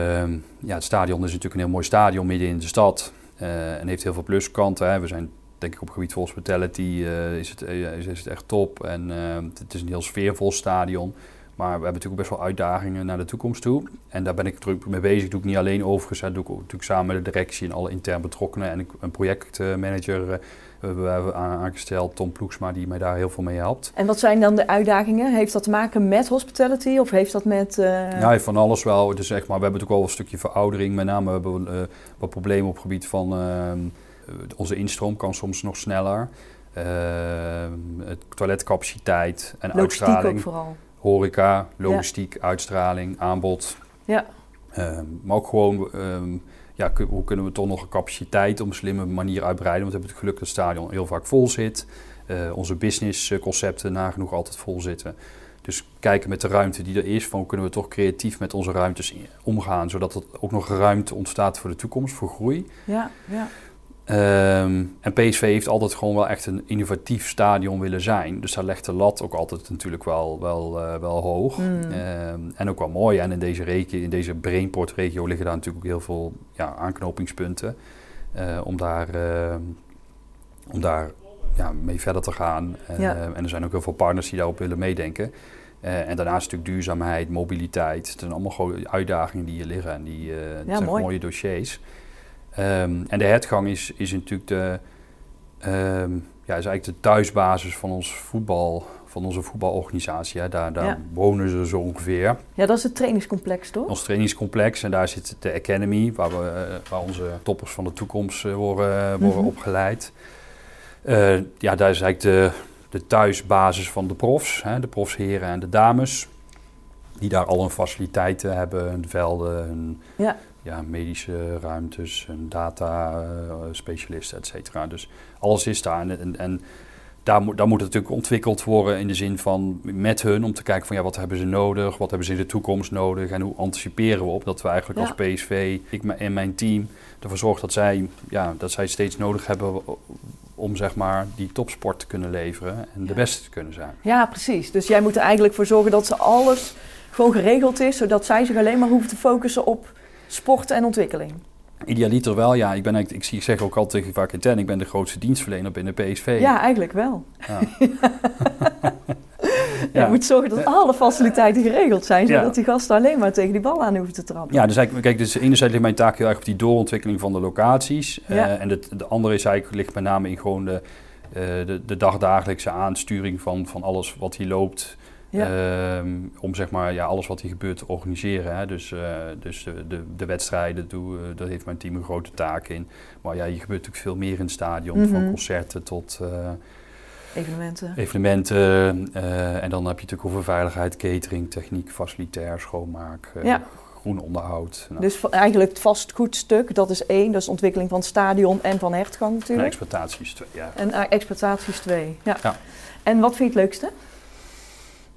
ja, het stadion is natuurlijk een heel mooi stadion midden in de stad uh, en heeft heel veel pluskanten. Hè. We zijn denk ik op het gebied van hospitality uh, is, het, is, is, het echt top en het is een heel sfeervol stadion. Maar we hebben natuurlijk best wel uitdagingen naar de toekomst toe. En daar ben ik druk mee bezig. doe ik niet alleen overigens. Dat doe ik ook natuurlijk samen met de directie en alle intern betrokkenen. En een projectmanager we hebben aangesteld, Tom Ploegsma, die mij daar heel veel mee helpt. En wat zijn dan de uitdagingen? Heeft dat te maken met hospitality of heeft dat met... Uh... Ja, van alles wel. Dus zeg maar, we hebben natuurlijk wel een stukje veroudering. Met name hebben we uh, wat problemen op het gebied van... onze instroom kan soms nog sneller. toiletcapaciteit en Logistiek uitstraling. ook vooral. Horeca, logistiek, ja. uitstraling, aanbod. Ja. Um, maar ook gewoon, um, ja, hoe kunnen we toch nog een capaciteit op een slimme manier uitbreiden? Want we hebben het geluk dat het stadion heel vaak vol zit. Uh, onze businessconcepten nagenoeg altijd vol zitten. Dus kijken met de ruimte die er is, van hoe kunnen we toch creatief met onze ruimtes omgaan, zodat er ook nog ruimte ontstaat voor de toekomst, voor groei. Ja, ja. Um, en PSV heeft altijd gewoon wel echt een innovatief stadion willen zijn. Dus daar legt de lat ook altijd natuurlijk wel, wel, uh, wel hoog. Mm. Um, en ook wel mooi. En in deze, regio, in deze Brainport-regio liggen daar natuurlijk ook heel veel ja, aanknopingspunten. Uh, om daar, uh, om daar ja, mee verder te gaan. Ja. en er zijn ook heel veel partners die daarop willen meedenken. Uh, en daarnaast natuurlijk duurzaamheid, mobiliteit. Het zijn allemaal gewoon uitdagingen die hier liggen. En die uh, ja, zijn mooi. mooie dossiers. Um, en de hertgang is, is natuurlijk de, um, ja, is eigenlijk de thuisbasis van, ons voetbal, van onze voetbalorganisatie. Hè. Daar, daar Ja. wonen ze zo ongeveer. Ja, dat is het trainingscomplex, toch? Ons trainingscomplex. En daar zit de Academy, waar, we, uh, waar onze toppers van de toekomst uh, worden, worden Mhm. opgeleid. Uh, ja, daar is eigenlijk de, de thuisbasis van de profs. Hè. De profsheren en de dames. Die daar al hun faciliteiten hebben, hun velden, hun Ja. Ja, medische ruimtes, een data uh, specialist, et cetera. Dus alles is daar. En, en, en daar, moet, daar moet het natuurlijk ontwikkeld worden in de zin van met hun om te kijken van ja, wat hebben ze nodig, wat hebben ze in de toekomst nodig en hoe anticiperen we op dat we eigenlijk Ja. als PSV, ik en mijn team, ervoor zorgen dat zij, ja, dat zij steeds nodig hebben om zeg maar die topsport te kunnen leveren en de Ja. beste te kunnen zijn. Ja, precies. Dus jij moet er eigenlijk voor zorgen dat ze alles gewoon geregeld is, zodat zij zich alleen maar hoeven te focussen op sport en ontwikkeling. Idealiter wel, ja. Ik, ben ik, zeg ook altijd tegen vaak in ik ben de grootste dienstverlener binnen PSV. Ja, eigenlijk wel. [LAUGHS] Ja. Je moet zorgen dat alle faciliteiten geregeld zijn, Ja. zodat die gasten alleen maar tegen die bal aan hoeven te trappen. Ja, dus eigenlijk, kijk, dus enerzijds ligt mijn taak heel erg op die doorontwikkeling van de locaties. Ja. Eh, en de, de andere is eigenlijk, ligt met name in gewoon de, eh, de, de dagdagelijkse aansturing van, van alles wat hier loopt. Ja. Ehm, om zeg maar ja, alles wat hier gebeurt te organiseren. Hè. Dus, eh, dus de, de, de wedstrijden, doe, eh, daar heeft mijn team een grote taak in. Maar ja, hier gebeurt natuurlijk veel meer in het stadion. Van Mhm. concerten tot eh, Evenementen. evenementen. en dan heb je natuurlijk over veiligheid, catering, techniek, facilitair, schoonmaak, Ja. groen onderhoud. Nou, Dus eigenlijk het vastgoedstuk, dat is één, dat is ontwikkeling van het stadion en van hertgang en natuurlijk. exploitaties, twee, ja. En eh, exploitaties twee. Ja. Ja. En wat vind je het leukste?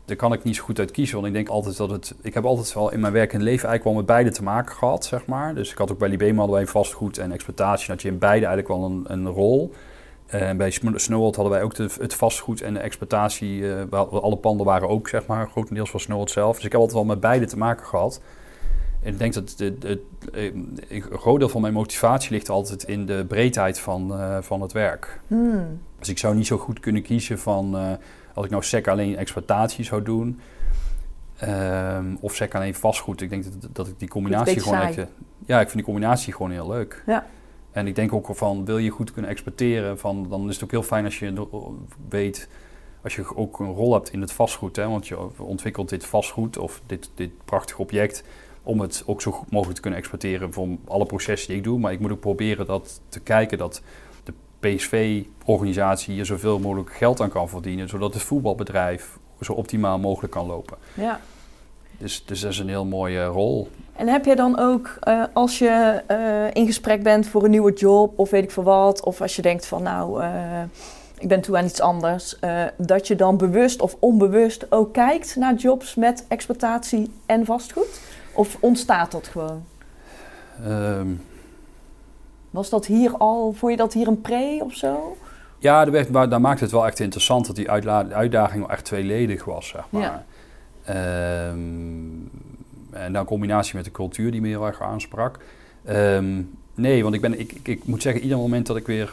Daar kan ik niet zo goed uit kiezen, want ik denk altijd dat het... Ik heb altijd wel in mijn werk en leven eigenlijk wel met beide te maken gehad, zeg maar. Dus ik had ook bij Libema hadden wij vastgoed en exploitatie. Dat je in beide eigenlijk wel een, een rol. En bij Snowworld hadden wij ook de, het vastgoed en de exploitatie. eh, hadden- alle panden waren ook, zeg maar, grotendeels van Snowworld zelf. Dus ik heb altijd wel met beide te maken gehad. En ik denk dat de, de, eh, een groot deel van mijn motivatie ligt altijd in de breedheid van, eh, van het werk. Hmm. Dus ik zou niet zo goed kunnen kiezen van als ik nou SEC alleen exploitatie zou doen. ehm, of SEC alleen vastgoed. Ik denk dat, dat ik die combinatie gewoon echt. Ja, ik vind die combinatie gewoon heel leuk. Ja. En ik denk ook van wil je goed kunnen exporteren, van, dan is het ook heel fijn als je weet. Als je ook een rol hebt in het vastgoed, hè, want je ontwikkelt dit vastgoed of dit, dit prachtig object om het ook zo goed mogelijk te kunnen exporteren voor alle processen die ik doe. Maar ik moet ook proberen dat te kijken dat PSV-organisatie hier zoveel mogelijk geld aan kan verdienen, zodat het voetbalbedrijf zo optimaal mogelijk kan lopen. Ja. Dus, dus dat is een heel mooie rol. En heb je dan ook, eh, als je eh, in gesprek bent voor een nieuwe job of weet ik veel wat, of als je denkt van nou, eh, ik ben toe aan iets anders, dat je dan bewust of onbewust ook kijkt naar jobs met exploitatie en vastgoed? Of ontstaat dat gewoon? Ehm, Was dat hier al, vond je dat hier een pre of zo? Ja, daar, werd, maar daar maakt het wel echt interessant dat die uitdaging wel echt tweeledig was, zeg maar. Ja. Ehm, en dan in combinatie met de cultuur die me heel erg aansprak. Ehm, nee, want ik, ben, ik, ik, ik moet zeggen, ieder moment dat ik weer...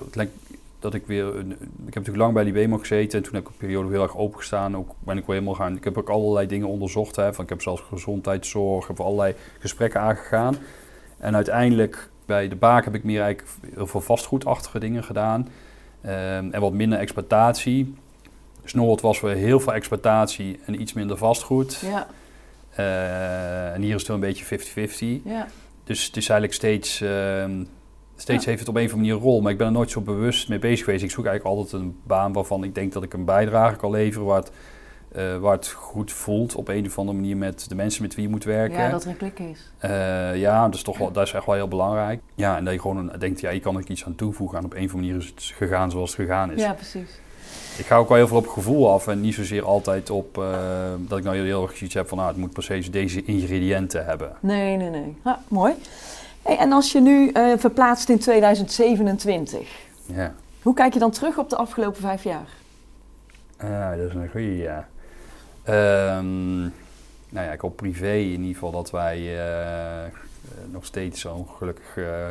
Dat ik weer... Ik heb natuurlijk lang bij die BEMO gezeten en toen heb ik een periode heel erg opengestaan. Ook ben ik wel helemaal gaan... Ik heb ook allerlei dingen onderzocht. Hè, van, ik heb zelfs gezondheidszorg, heb allerlei gesprekken aangegaan. En uiteindelijk bij de Baak heb ik meer eigenlijk heel veel vastgoedachtige dingen gedaan. Ehm, en wat minder exploitatie. Snoord was weer heel veel exploitatie en iets minder vastgoed. Ja, Eh, en hier is het wel een beetje 50-50. ja. Dus het is eigenlijk steeds, ehm, steeds Ja. heeft het op een of andere manier een rol. Maar ik ben er nooit zo bewust mee bezig geweest. Ik zoek eigenlijk altijd een baan waarvan ik denk dat ik een bijdrage kan leveren. Waar het, eh, waar het goed voelt op een of andere manier met de mensen met wie je moet werken. ja, dat er een klik is. Eh, ja, dat is, toch wel, dat is echt wel heel belangrijk. Ja, en dat je gewoon een- denkt, ja, hier kan ik iets aan toevoegen. En op een of andere manier is het gegaan zoals het gegaan is. Ja, precies. Ik ga ook wel heel veel op gevoel af en niet zozeer altijd op eh, dat ik nou heel, heel erg iets heb van, nou, het moet precies deze ingrediënten hebben. Nee, nee, nee. Ah, mooi. Hey, en als je nu verplaatst in 2027, Ja, hoe kijk je dan terug op de afgelopen vijf jaar? Ah, dat is een goede, ja. Ehm, nou ja, ik hoop privé in ieder geval dat wij eh, eh, nog steeds zo'n gelukkig eh,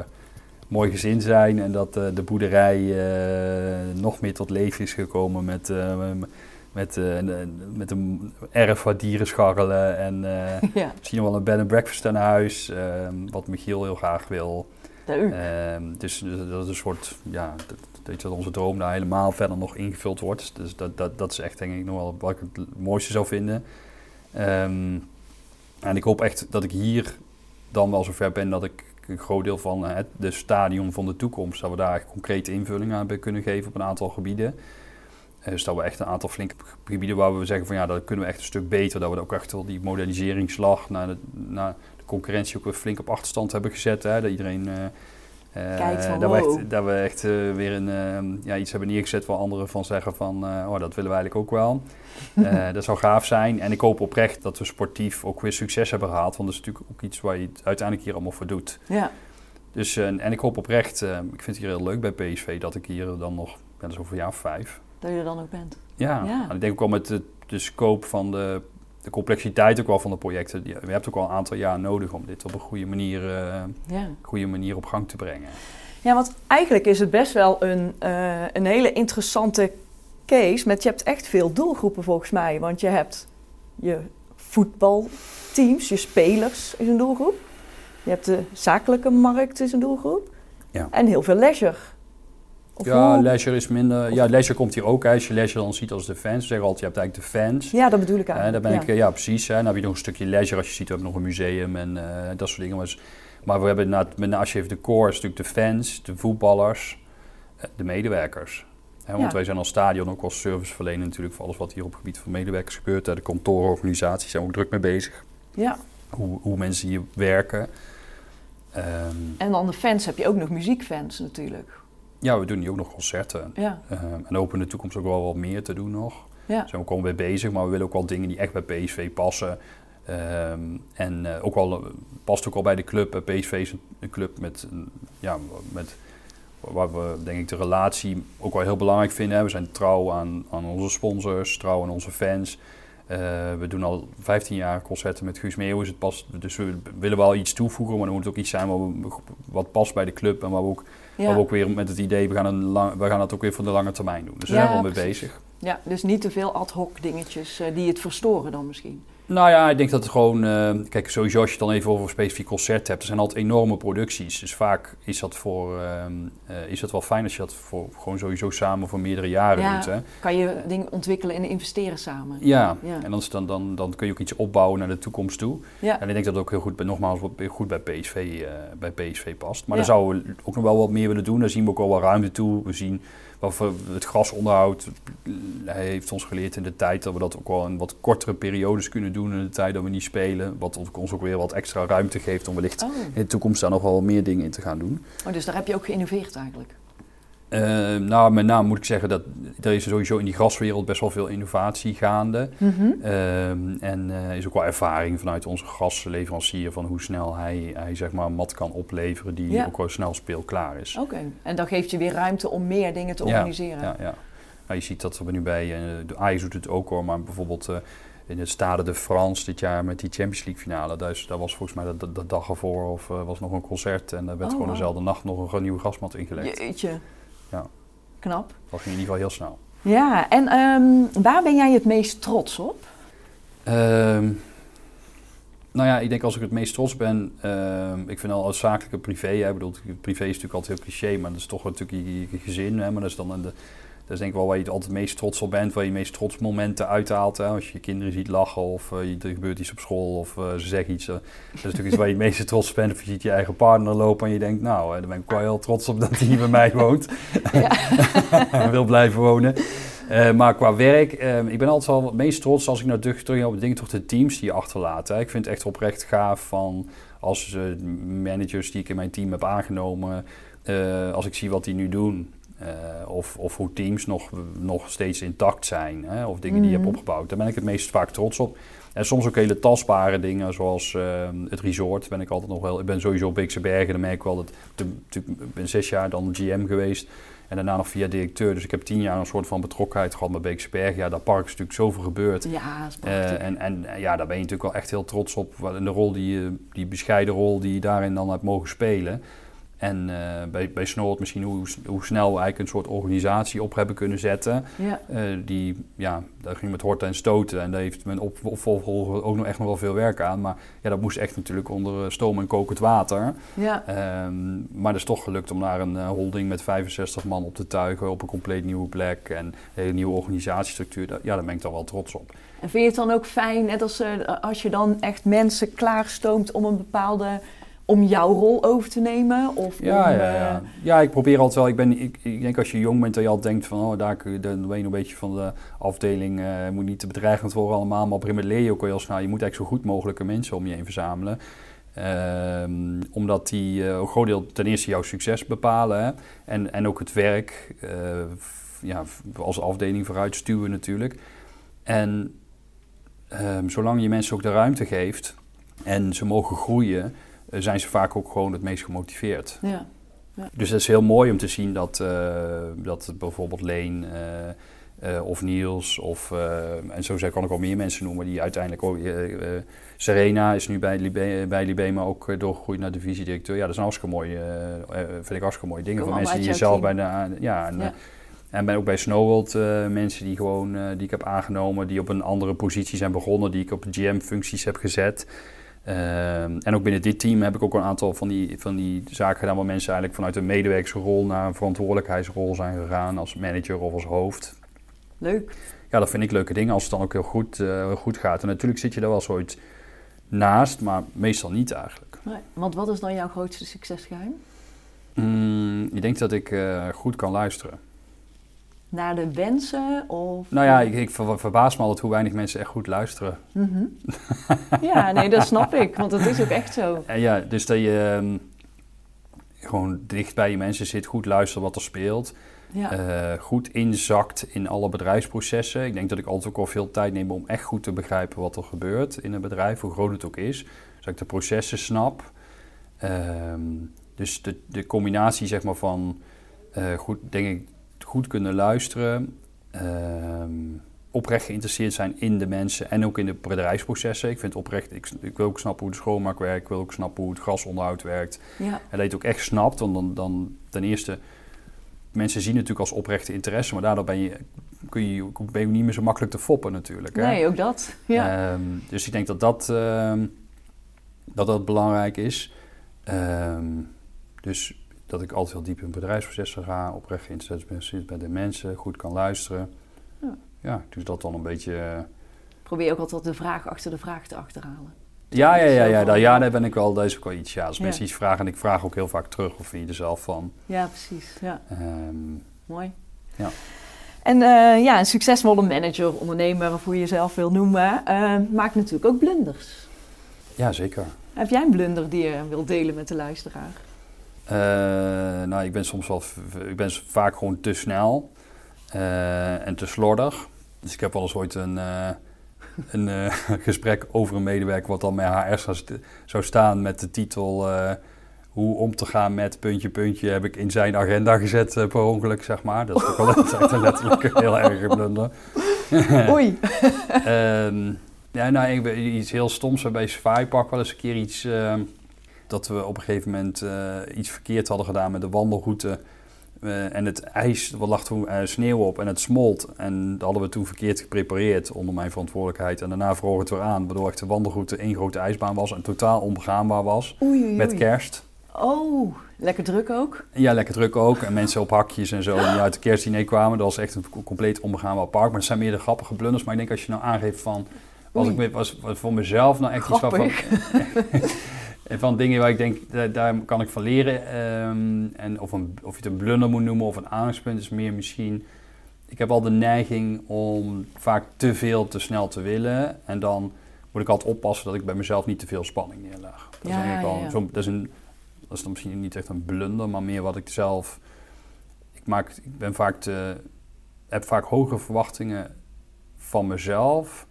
mooi gezin zijn. En dat de boerderij nog meer tot leven is gekomen met, met, een- met een erf waar dieren scharrelen. En [LAUGHS] ja, misschien wel een bed and breakfast aan huis, ehm, wat Michiel heel graag wil. Ehm, dus dat is een soort, ja, dat, dat onze droom daar helemaal verder nog ingevuld wordt. Dus dat, dat, dat is echt denk ik nog wel wat ik het mooiste zou vinden. Ehm, en ik hoop echt dat ik hier dan wel zover ben dat ik een groot deel van het de stadion van de toekomst, dat we daar concrete invulling aan kunnen geven op een aantal gebieden. Eh, Dus dat we echt een aantal flinke gebieden waar we zeggen van ja, dat kunnen we echt een stuk beter. Dat we ook echt wel die moderniseringsslag naar de, naar de concurrentie ook weer flink op achterstand hebben gezet. Hè? Dat iedereen eh, Eh, Kijkt van, dat, we echt, dat we echt eh, weer een, eh, ja, iets hebben neergezet waar anderen van zeggen van... eh, oh, dat willen we eigenlijk ook wel. [LAUGHS] Eh, dat zou gaaf zijn. En ik hoop oprecht dat we sportief ook weer succes hebben gehaald. Want dat is natuurlijk ook iets waar je het uiteindelijk hier allemaal voor doet. Ja, Dus, eh, en ik hoop oprecht, eh, ik vind het hier heel leuk bij PSV... dat ik hier dan nog, ben over een jaar of vijf... dat je er dan ook bent. Ja, Ja. en ik denk ook wel met de, de scope van de, de complexiteit ook wel van de projecten. Je hebt ook al een aantal jaar nodig om dit op een goede manier, eh, Ja. goede manier op gang te brengen. Ja, want eigenlijk is het best wel een, eh, een hele interessante case. Met je hebt echt veel doelgroepen volgens mij. Want je hebt je voetbalteams, je spelers is een doelgroep. Je hebt de zakelijke markt is een doelgroep. Ja. En heel veel leisure. Of ja, hoe- leisure is minder. Ja, leisure komt hier ook. hè. Als je leisure dan ziet als de fans, we zeggen altijd, je hebt eigenlijk de fans. ja, dat bedoel ik Eh, eigenlijk. daar ben ja. ik, ja, precies. Hè. Dan heb je nog een stukje leisure. Als je ziet, we hebben nog een museum en eh, dat soort dingen. Maar, we hebben, na, met, als je even de core, is natuurlijk de fans, de voetballers, eh, de medewerkers. Hè, want Ja. wij zijn als stadion ook als serviceverlener natuurlijk voor alles wat hier op het gebied van medewerkers gebeurt. Hè. De kantoororganisaties zijn ook druk mee bezig. ja. Hoe, hoe mensen hier werken. En dan de fans heb je ook nog muziekfans natuurlijk. Ja, we doen hier ook nog concerten. Ja, Ehm, en hopen in de toekomst ook wel wat meer te doen nog. ja. Daar zijn we ook al mee bezig, maar we willen ook wel dingen die echt bij PSV passen. Ehm, en eh, ook wel, eh, past ook al bij de club. Eh, PSV is een, club met, ja, met, waar we denk ik de relatie ook wel heel belangrijk vinden. hè. We zijn trouw aan, aan onze sponsors, trouw aan onze fans. We doen al 15 jaar concerten met Guus Meeuwis. Het past, dus we willen wel iets toevoegen, maar dan moet het ook iets zijn wat, wat past bij de club. En waar we ook, Ja. we ook weer met het idee, we gaan, een lang, we gaan dat ook weer voor de lange termijn doen. Dus daar zijn we al mee bezig. ja, dus niet te veel ad hoc dingetjes eh, die het verstoren dan misschien. Nou ja, ik denk dat het gewoon... eh, kijk, sowieso als je het dan even over een specifiek concert hebt... er zijn altijd enorme producties. Dus vaak is dat, voor, ehm, eh, is dat wel fijn als je dat voor, gewoon sowieso samen voor meerdere jaren Ja. doet. Hè? Kan je dingen ontwikkelen en investeren samen. Ja, Ja. en dan, dan, dan, dan kun je ook iets opbouwen naar de toekomst toe. Ja. En ik denk dat het ook heel goed, bij, nogmaals, goed bij PSV, eh, bij PSV past. Maar daar zouden we ook nog wel wat meer willen doen. Daar zien we ook al wel ruimte toe. We zien voor het grasonderhoud. Hij heeft ons geleerd in de tijd dat we dat ook wel in wat kortere periodes kunnen doen in de tijd dat we niet spelen. Wat ons ook weer wat extra ruimte geeft om wellicht Oh. in de toekomst daar nog wel meer dingen in te gaan doen. oh, dus daar heb je ook geïnnoveerd eigenlijk. Eh, nou, met name moet ik zeggen dat er is sowieso in die graswereld best wel veel innovatie gaande. Ehm, en er is ook wel ervaring vanuit onze gasleverancier van hoe snel hij, hij zeg maar een mat kan opleveren die Ja. ook wel snel speelklaar is. Oké, en dan geeft je weer ruimte om meer dingen te Ja, organiseren. Ja, ja. Nou, je ziet dat we nu bij, eh, de Ajax doet het ook hoor, maar bijvoorbeeld eh, in het Stade de France dit jaar met die Champions League finale, daar, daar was volgens mij de, de dag ervoor of was nog een concert en daar werd Oh, gewoon wow. dezelfde nacht nog een nieuwe grasmat ingelegd. Jeetje. Ja. Knap. Dat ging in ieder geval heel snel. Ja, en ehm, waar ben jij het meest trots op? Ehm, nou ja, ik denk als ik het meest trots ben, ehm, ik vind al als zakelijke privé, hè, bedoel, privé is natuurlijk altijd heel cliché, maar dat is toch natuurlijk je, je gezin, hè, maar dat is dan de, dat is denk ik wel waar je altijd het meest trots op bent, waar je meest trots momenten uithaalt. Hè, als je je kinderen ziet lachen of je- er gebeurt iets op school of eh, ze zeggen iets. eh, dat is natuurlijk iets waar je het meeste trots op bent. Of je ziet je eigen partner lopen en je denkt, nou, daar ben ik wel heel trots op dat hij hier bij mij woont. [LAUGHS] en wil blijven wonen. Maar qua werk, eh, ik ben altijd wel het meest trots als ik nou terug, terug op de dingen, toch de teams die je achterlaat. Hè. Ik vind het echt oprecht gaaf van als eh, managers die ik in mijn team heb aangenomen, als ik zie wat die nu doen. Eh, of, of hoe teams nog, nog steeds intact zijn. Hè, of dingen die je Mhm. hebt opgebouwd. Daar ben ik het meest vaak trots op. En soms ook hele tastbare dingen, zoals eh, het resort. Ben ik altijd nog wel. Ik ben sowieso op Beekse Bergen. Dan merk ik wel dat. Ik ben zes jaar dan GM geweest. En daarna nog via directeur. Dus ik heb tien jaar een soort van betrokkenheid gehad met Beekse Bergen. Ja, dat park is natuurlijk zoveel gebeurd. Ja, dat is Eh, en, en ja, daar ben je natuurlijk wel echt heel trots op. de rol die, je- die bescheiden rol die je daarin dan hebt mogen spelen. En eh, bij, bij Snoort misschien hoe, hoe snel we eigenlijk een soort organisatie op hebben kunnen zetten. ja. Eh, die, ja, daar ging met horten en stoten. En daar heeft mijn op- opvolger ook nog echt nog wel veel werk aan. Maar ja, dat moest echt natuurlijk onder eh, stoom en kokend water. ja. Ehm, maar het is toch gelukt om naar een holding met 65 man op te tuigen. Op een compleet nieuwe plek en een hele nieuwe organisatiestructuur. Ja, daar ben ik dan wel trots op. En vind je het dan ook fijn, net als als je dan echt mensen klaarstoomt om een bepaalde, om jouw rol over te nemen? Of Ja, om, ja, eh, ja. ja, ik probeer altijd wel. Ik, ben, ik, ik denk als je jong bent dat je altijd denkt van, oh, daar kun je, dan ben je een beetje van de afdeling, eh moet niet te bedreigend worden allemaal. Maar op een leer je ook wel heel snel. Je moet eigenlijk zo goed mogelijke mensen om je heen verzamelen. Ehm, omdat die uh, een groot deel ten eerste jouw succes bepalen hè? En, en ook het werk uh, ja, als afdeling vooruit stuwen natuurlijk. En um, zolang je mensen ook de ruimte geeft en ze mogen groeien, uh, zijn ze vaak ook gewoon het meest gemotiveerd. Ja. ja. Dus het is heel mooi om te zien dat, dat bijvoorbeeld Leen uh, of Niels, of, en zo kan ik al meer mensen noemen die uiteindelijk ook. Serena is nu bij, Libe, bij Libema ook doorgegroeid naar divisiedirecteur. Ja, dat is een hartstikke mooi, vind ik hartstikke mooie dingen voor mensen die jezelf bij de. Ja, en, ja. en ben ook bij Snowworld mensen die gewoon die ik heb aangenomen, die op een andere positie zijn begonnen, die ik op GM-functies heb gezet. Ehm, en ook binnen dit team heb ik ook een aantal van die, van die zaken gedaan waar mensen eigenlijk vanuit een medewerkersrol naar een verantwoordelijkheidsrol zijn gegaan als manager of als hoofd. Leuk. Ja, dat vind ik leuke dingen als het dan ook heel goed, uh, goed gaat. En natuurlijk zit je er wel zoiets naast, maar meestal niet eigenlijk. Nee, want wat is dan jouw grootste succesgeheim? Mm, ik denk dat ik uh, goed kan luisteren. Naar de wensen? Of... Nou ja, ik, ik verbaas me altijd hoe weinig mensen echt goed luisteren. Mm -hmm. [LAUGHS] ja, nee, dat snap ik, want dat is ook echt zo. En ja, dus dat je um, gewoon dicht bij je mensen zit, goed luistert wat er speelt ja. uh, goed inzakt in alle bedrijfsprocessen. Ik denk dat ik altijd ook al veel tijd neem om echt goed te begrijpen wat er gebeurt in een bedrijf, hoe groot het ook is. Dus dat ik de processen snap. Ehm, dus de, de combinatie zeg maar, van uh, goed, denk ik, goed kunnen luisteren, ehm, oprecht geïnteresseerd zijn in de mensen en ook in de bedrijfsprocessen. Ik vind oprecht, ik, ik, wil ook snappen hoe de schoonmaak werkt, ik wil ook snappen hoe het gasonderhoud werkt. Ja. En dat je het ook echt snapt, want dan, dan ten eerste mensen zien natuurlijk als oprechte interesse, maar daardoor ben je, kun je, ben je niet meer zo makkelijk te foppen natuurlijk. Hè? Nee, ook dat. Ja. Um, dus ik denk dat dat, um, dat, dat belangrijk is. Dus dat ik altijd heel diep in bedrijfsprocessen ga, oprecht geïnteresseerd ben bij de mensen, goed kan luisteren. Ja, ja dus dat dan een beetje... Probeer ook altijd de vraag achter de vraag te achterhalen. Ja, ja, ja, ja, daar, ja, daar ben ik wel, daar is ook wel iets. Ja, als mensen iets vragen en ik vraag ook heel vaak terug of vind je er zelf van. Ja, precies. Ja. Um, Mooi. Ja. En uh, ja, een succesvolle manager, ondernemer of hoe je jezelf wil noemen, uh, maakt natuurlijk ook blunders. Ja, zeker. Heb jij een blunder die je wilt delen met de luisteraar? Uh, nou, ik ben soms wel, ik ben vaak gewoon te snel en te slordig. Dus ik heb wel eens ooit een een uh, [LAUGHS] gesprek over een medewerker wat dan bij HR zou, staan met de titel hoe om te gaan met puntje puntje heb ik in zijn agenda gezet per ongeluk zeg maar. Dat is toch wel [LAUGHS] echt letterlijk heel erg blunder. [LAUGHS] Oei. um, ja, nou, ik, iets heel stoms bij Safari Park wel eens een keer iets ehm, dat we op een gegeven moment iets verkeerd hadden gedaan met de wandelroute uh, en het ijs, wat lag toen uh, sneeuw op en het smolt. En dat hadden we toen verkeerd geprepareerd onder mijn verantwoordelijkheid. En daarna vroeg het weer aan, waardoor echt de wandelroute één grote ijsbaan was en totaal onbegaanbaar was. Oei, oei, met kerst. Oh, lekker druk ook? Ja, lekker druk ook. En mensen op hakjes en zo die uit de kerstdiner kwamen. Dat was echt een compleet onbegaanbaar park. Maar het zijn meer de grappige blunders. Maar ik denk als je nou aangeeft van... Was ik was, was voor mezelf nou echt Grappig. iets waarvan... [LAUGHS] van dingen waar ik denk, daar, daar kan ik van leren. Um, en of, een, of je het een blunder moet noemen of een aandachtspunt is meer misschien... Ik heb al de neiging om vaak te veel te snel te willen. En dan moet ik altijd oppassen dat ik bij mezelf niet te veel spanning neerleg. Dat, ja, is, ja, ja. zo, dat, is, een, dat is dan misschien niet echt een blunder, maar meer wat ik zelf... Ik, maak, ik ben vaak te, heb vaak hogere verwachtingen van mezelf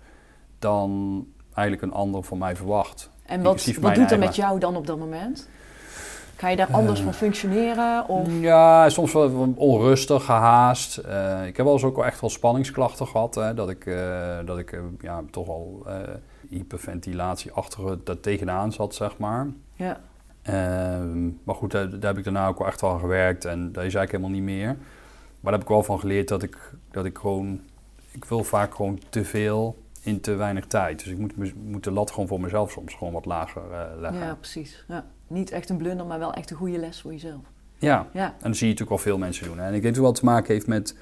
dan eigenlijk een ander van mij verwacht. En wat, wat doet er met jou dan op dat moment? Ga je daar anders uh, van functioneren? Of? Ja, soms wel onrustig, gehaast. Uh, ik heb wel eens ook wel echt wel spanningsklachten gehad. Hè, dat ik, uh, dat ik ja, toch wel hyperventilatie achter dat tegenaan zat, zeg maar. Ja. Ehm, maar goed, daar, daar, heb ik daarna ook wel echt wel aan gewerkt. En dat is eigenlijk helemaal niet meer. Maar daar heb ik wel van geleerd dat ik, dat ik gewoon... Ik wil vaak gewoon te veel in te weinig tijd. Dus ik moet, moet de lat gewoon voor mezelf soms gewoon wat lager uh, leggen. Ja, precies. Ja. Niet echt een blunder, maar wel echt een goede les voor jezelf. Ja, ja. en dat zie je natuurlijk wel veel mensen doen. Hè. En ik denk dat het wel te maken heeft met,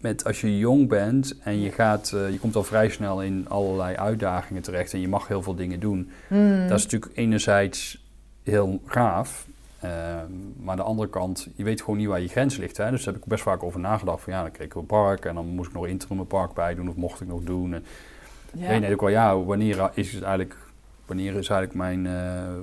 met als je jong bent en je, gaat, uh, je komt al vrij snel in allerlei uitdagingen terecht en je mag heel veel dingen doen. Mm. Dat is natuurlijk enerzijds heel gaaf. Uh, maar aan de andere kant, je weet gewoon niet waar je grens ligt. Hè? Dus daar heb ik best vaak over nagedacht. Van ja, dan kreeg ik een park en dan moest ik nog interim een park bij doen of mocht ik nog doen. En ja. weet ook wel, ja, wanneer is het eigenlijk wanneer is eigenlijk mijn, eh,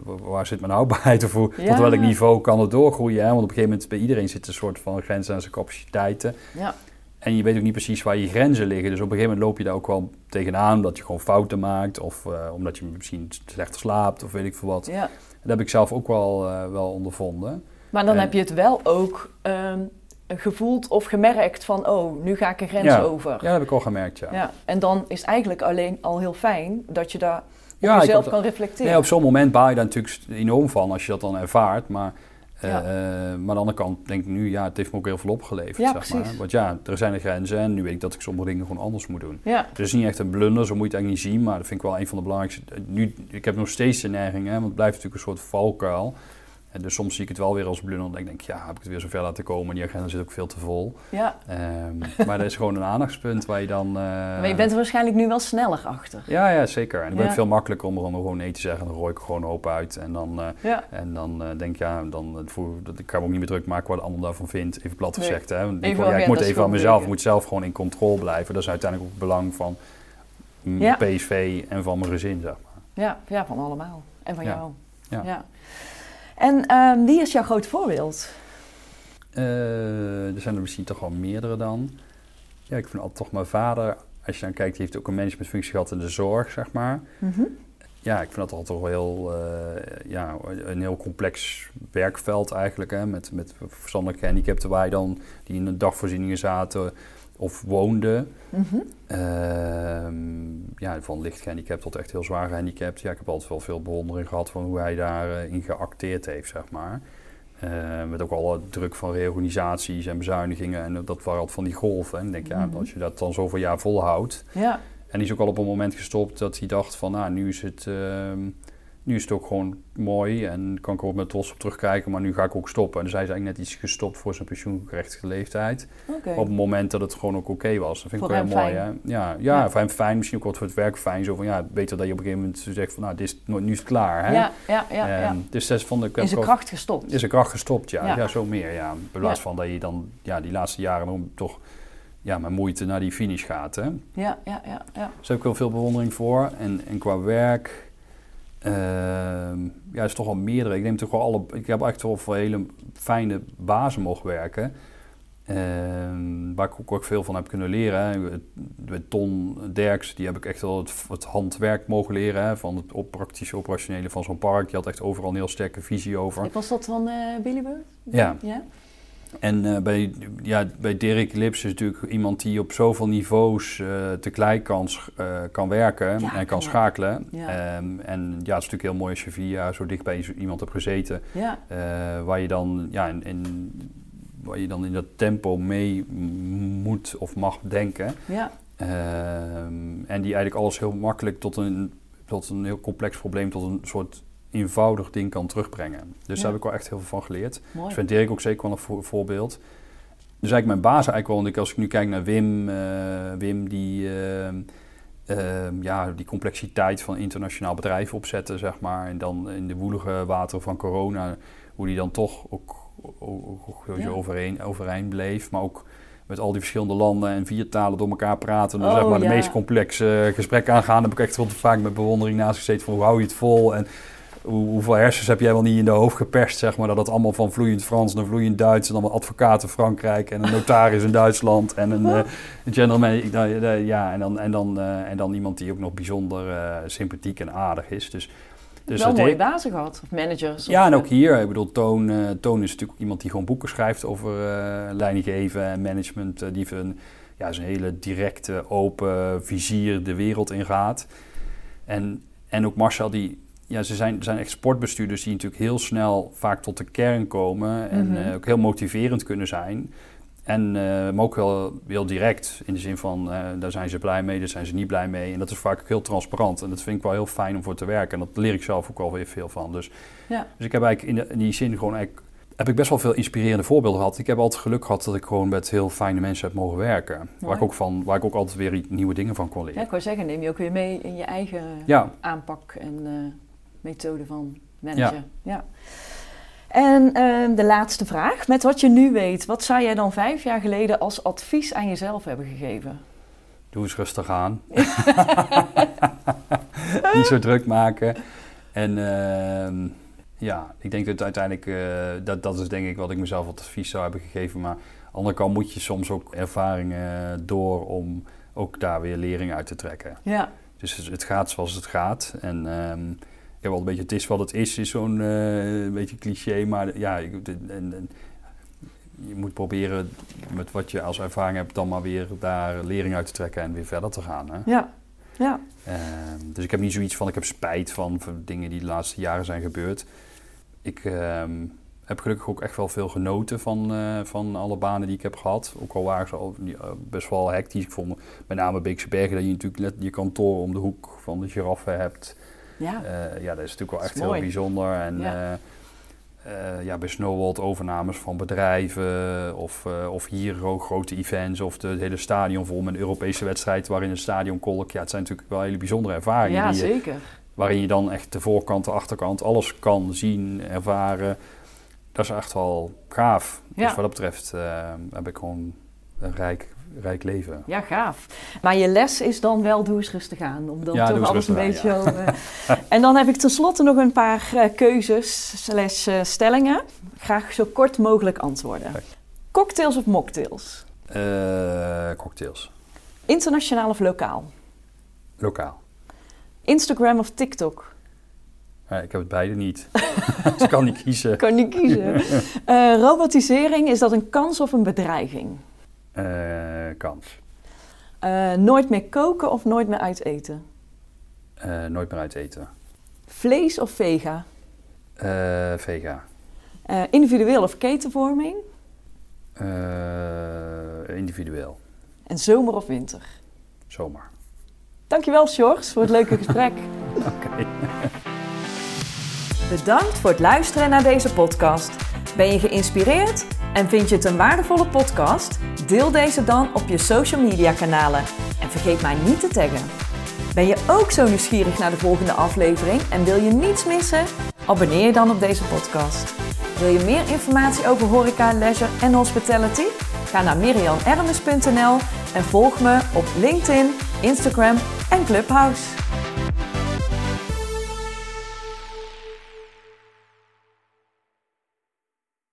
wa- waar zit mijn houdbaarheid of hoe, Ja. tot welk niveau kan het doorgroeien? Hè? Want op een gegeven moment bij iedereen zit een soort van grens aan zijn capaciteiten. Ja. En je weet ook niet precies waar je grenzen liggen. Dus op een gegeven moment loop je daar ook wel tegenaan omdat je gewoon fouten maakt. Of eh, omdat je misschien slechter slaapt of weet ik veel wat. ja. Dat heb ik zelf ook wel, eh, wel ondervonden. Maar dan En- heb je het wel ook ehm, gevoeld of gemerkt van, oh, nu ga ik een grens Ja. over. Ja, dat heb ik al gemerkt, ja. Ja, en dan is het eigenlijk alleen al heel fijn dat je daar Ja, jezelf kan reflecteren. Nee, op zo'n moment baal je daar natuurlijk enorm van als je dat dan ervaart. Maar, eh, Ja. eh, maar aan de andere kant denk ik nu, ja, het heeft me ook heel veel opgeleverd. Ja, zeg maar. Want ja, er zijn de grenzen en nu weet ik dat ik sommige dingen gewoon anders moet doen. Ja, Het is niet echt een blunder, zo moet je het eigenlijk niet zien. Maar dat vind ik wel een van de belangrijkste. Nu, ik heb nog steeds de neiging, hè, want het blijft natuurlijk een soort valkuil. En dus soms zie ik het wel weer als blunder. Dan denk ik, ja, heb ik het weer zo ver laten komen. Die agenda zit ook veel te vol. ja. Ehm, maar dat is gewoon een aandachtspunt waar je dan... eh, maar je bent er waarschijnlijk nu wel sneller achter. Ja, ja, zeker. En dan ben ik veel makkelijker om er gewoon nee te zeggen. Dan gooi ik er gewoon open uit. En dan, eh, Ja, en dan eh, denk ik, ja, dan, voor, dat, ik ga me ook niet meer druk maken wat de ander daarvan vindt. Even plat Nee. gezegd. Hè. Want ik, Even denk, ja, ik agenda moet even aan mezelf, ik moet zelf gewoon in controle blijven. Dat is uiteindelijk ook het belang van mm. PSV en van mijn gezin, zeg maar. ja, ja, van allemaal. En van Ja. jou. Ja. En ehm, wie is jouw groot voorbeeld? Eh, er zijn er misschien toch wel meerdere dan. Ja, ik vind altijd toch mijn vader, als je dan kijkt, die heeft ook een managementfunctie gehad in de zorg, zeg maar. Mhm. Ja, ik vind dat altijd wel heel, eh, ja, een heel complex werkveld eigenlijk. Hè, met, met verstandelijke gehandicapten waar je dan, die in de dagvoorzieningen zaten of woonden. Ehm, ja, van licht gehandicapt tot echt heel zwaar gehandicapt. Ja, ik heb altijd wel veel bewondering gehad van hoe hij daarin in geacteerd heeft, zeg maar. Eh, met ook alle druk van reorganisaties en bezuinigingen. En dat waren altijd van die golven. En ik denk, ja, Mhm. als je dat dan zoveel jaar volhoudt... Ja, En die is ook al op een moment gestopt dat hij dacht van, nou, nu is het, ehm, nu is het ook gewoon mooi en kan ik er ook met trots op terugkijken, maar nu ga ik ook stoppen. En dus hij is eigenlijk net iets gestopt voor zijn pensioengerechtigde leeftijd. Op het moment dat het gewoon ook oké was. Dat vind ik Voor wel heel hem mooi. Hè? Ja, ja, Ja. voor hem fijn, misschien ook wat voor het werk fijn. Zo van, ja, beter dat je op een gegeven moment zegt van, nou, dit is, nu is het klaar. Hè? Ja, ja, ja. ja. Ehm, dus dat vond ik zijn ook- kracht gestopt. is een kracht gestopt, ja. Ja. ja. zo meer, ja. In plaats van dat je dan ja, die laatste jaren toch ja, met moeite naar die finish gaat. Hè? Ja, ja, ja, ja. Dus daar heb ik wel veel bewondering voor. En, en qua werk, ehm ja, is toch wel meerdere. Ik neem toch wel alle. Ik heb echt wel voor hele fijne bazen mogen werken. Ehm, waar ik ook, ook veel van heb kunnen leren. Met Ton Derks, die heb ik echt wel het, het handwerk mogen leren. Hè, van het op, praktische operationele van zo'n park. Die had echt overal een heel sterke visie over. Was dat van Bird? Ja. Ja? En eh, bij, ja, bij Dirk Lips is natuurlijk iemand die op zoveel niveaus eh, tegelijk kan, eh, kan werken Ja, en kan schakelen. Ja. Ehm, en ja, het is natuurlijk heel mooi als je vier jaar zo dicht bij iemand hebt gezeten, waar je dan ja, in, in, waar je dan in dat tempo mee moet of mag denken. ja. Ehm, en die eigenlijk alles heel makkelijk tot een, tot een heel complex probleem, tot een soort eenvoudig ding kan terugbrengen. Dus Ja. daar heb ik wel echt heel veel van geleerd. Mooi. Ik vind Dirk ook zeker wel een voor- voorbeeld. Dus eigenlijk mijn baas eigenlijk wel. Want ik, als ik nu kijk naar Wim, eh, Wim die, eh, eh, ja, die complexiteit van internationaal bedrijf opzetten, zeg maar. En dan in de woelige wateren van corona, hoe die dan toch ook, ook, ook Ja. overeen, overeind bleef. Maar ook met al die verschillende landen en vier talen door elkaar praten. En Oh, zeg maar de meest complexe gesprekken aangaan. Daar heb ik echt wel te vaak met bewondering naast gezeten van hoe hou je het vol. En hoeveel hersens heb jij wel niet in de hoofd geperst, zeg maar. Dat het allemaal van vloeiend Frans naar vloeiend Duits. En dan een advocaat in Frankrijk en een notaris in Duitsland. En een, eh, een general manager. nou, eh, Ja, en dan, en, dan, eh, en dan iemand die ook nog bijzonder eh, sympathiek en aardig is. Dus, dus wel dat mooie bazen gehad, of managers. ja, of, en ook eh, hier. Ik bedoel, Toon, eh, Toon is natuurlijk iemand die gewoon boeken schrijft over eh leiding geven en management. eh, die een, ja, is een hele directe, open vizier de wereld ingaat. En, en ook Marcel, die, ja, ze zijn, zijn echt sportbestuurders die natuurlijk heel snel vaak tot de kern komen. En Mhm. eh, ook heel motiverend kunnen zijn. En, eh, maar ook heel, heel direct, in de zin van, eh, daar zijn ze blij mee, daar zijn ze niet blij mee. En dat is vaak ook heel transparant. En dat vind ik wel heel fijn om voor te werken. En dat leer ik zelf ook wel weer veel van. Dus, Ja. dus ik heb eigenlijk in, de- in die zin gewoon eigenlijk, heb ik best wel veel inspirerende voorbeelden gehad. Ik heb altijd geluk gehad dat ik gewoon met heel fijne mensen heb mogen werken. Waar ik, ook van, waar ik ook altijd weer nieuwe dingen van kon Ja, leren. ik wou zeggen, neem je ook weer mee in je eigen Ja, aanpak en methode van managen. Ja. En eh, de laatste vraag. Met wat je nu weet, wat zou jij dan vijf jaar geleden als advies aan jezelf hebben gegeven? doe eens rustig aan. [LAUGHS] [LAUGHS] niet zo druk maken. En ehm, ja, ik denk dat uiteindelijk, uh, dat, dat is denk ik wat ik mezelf wat advies zou hebben gegeven. Maar aan de andere kant moet je soms ook ervaringen door om ook daar weer lering uit te trekken. Ja. Dus het gaat zoals het gaat. En um, ik heb wel een beetje, het is wat het is, is zo'n uh, beetje cliché. Maar ja, en, en, je moet proberen met wat je als ervaring hebt, dan maar weer daar lering uit te trekken en weer verder te gaan. Hè? Ja. Ja. Uh, dus ik heb niet zoiets van, ik heb spijt van, van dingen die de laatste jaren zijn gebeurd. Ik uh, heb gelukkig ook echt wel veel genoten van, uh, van alle banen die ik heb gehad. Ook al waren ze al, uh, best wel hectisch. Ik vond met name Beekse Bergen dat je natuurlijk net je kantoor om de hoek van de giraffe hebt. Ja, ja dat is natuurlijk wel echt heel bijzonder. En, ja. Uh, ja, bij Snowworld overnames van bedrijven of, uh, of hier ook grote events of de, het hele stadion vol met een Europese wedstrijd waarin een stadion kolk. Ja, het zijn natuurlijk wel hele bijzondere ervaringen. Ja, die je, zeker. waarin je dan echt de voorkant, de achterkant, alles kan zien, ervaren. Dat is echt wel gaaf. Ja. Dus wat dat betreft uh, heb ik gewoon een rijk, rijk leven. Ja, gaaf. Maar je les is dan wel doe eens rustig aan. Om dan Ja, toch alles een beetje... aan, over- [LAUGHS] en dan heb ik tenslotte nog een paar eh, keuzes slash eh, stellingen. Graag zo kort mogelijk antwoorden. Cocktails of mocktails? Eh, cocktails. Internationaal of lokaal? Lokaal. Instagram of TikTok? Ja, ik heb het beide niet. [LAUGHS] dus ik kan niet kiezen. Kan niet kiezen. [LAUGHS] Eh, robotisering, is dat een kans of een bedreiging? Eh, kans. Eh, nooit meer koken of nooit meer uit eten? Eh, nooit meer uit eten. Vlees of vega? Vega. Individueel of ketenvorming? Individueel. En zomer of winter? Zomaar. Dankjewel, Sjors, voor het leuke [LAUGHS] gesprek. Oké. Bedankt voor het luisteren naar deze podcast. Ben je geïnspireerd en vind je het een waardevolle podcast? Deel deze dan op je social media kanalen en vergeet mij niet te taggen. Ben je ook zo nieuwsgierig naar de volgende aflevering en wil je niets missen? Abonneer je dan op deze podcast. Wil je meer informatie over horeca, leisure en hospitality? Ga naar mirianermes.nl en volg me op LinkedIn, Instagram en Clubhouse.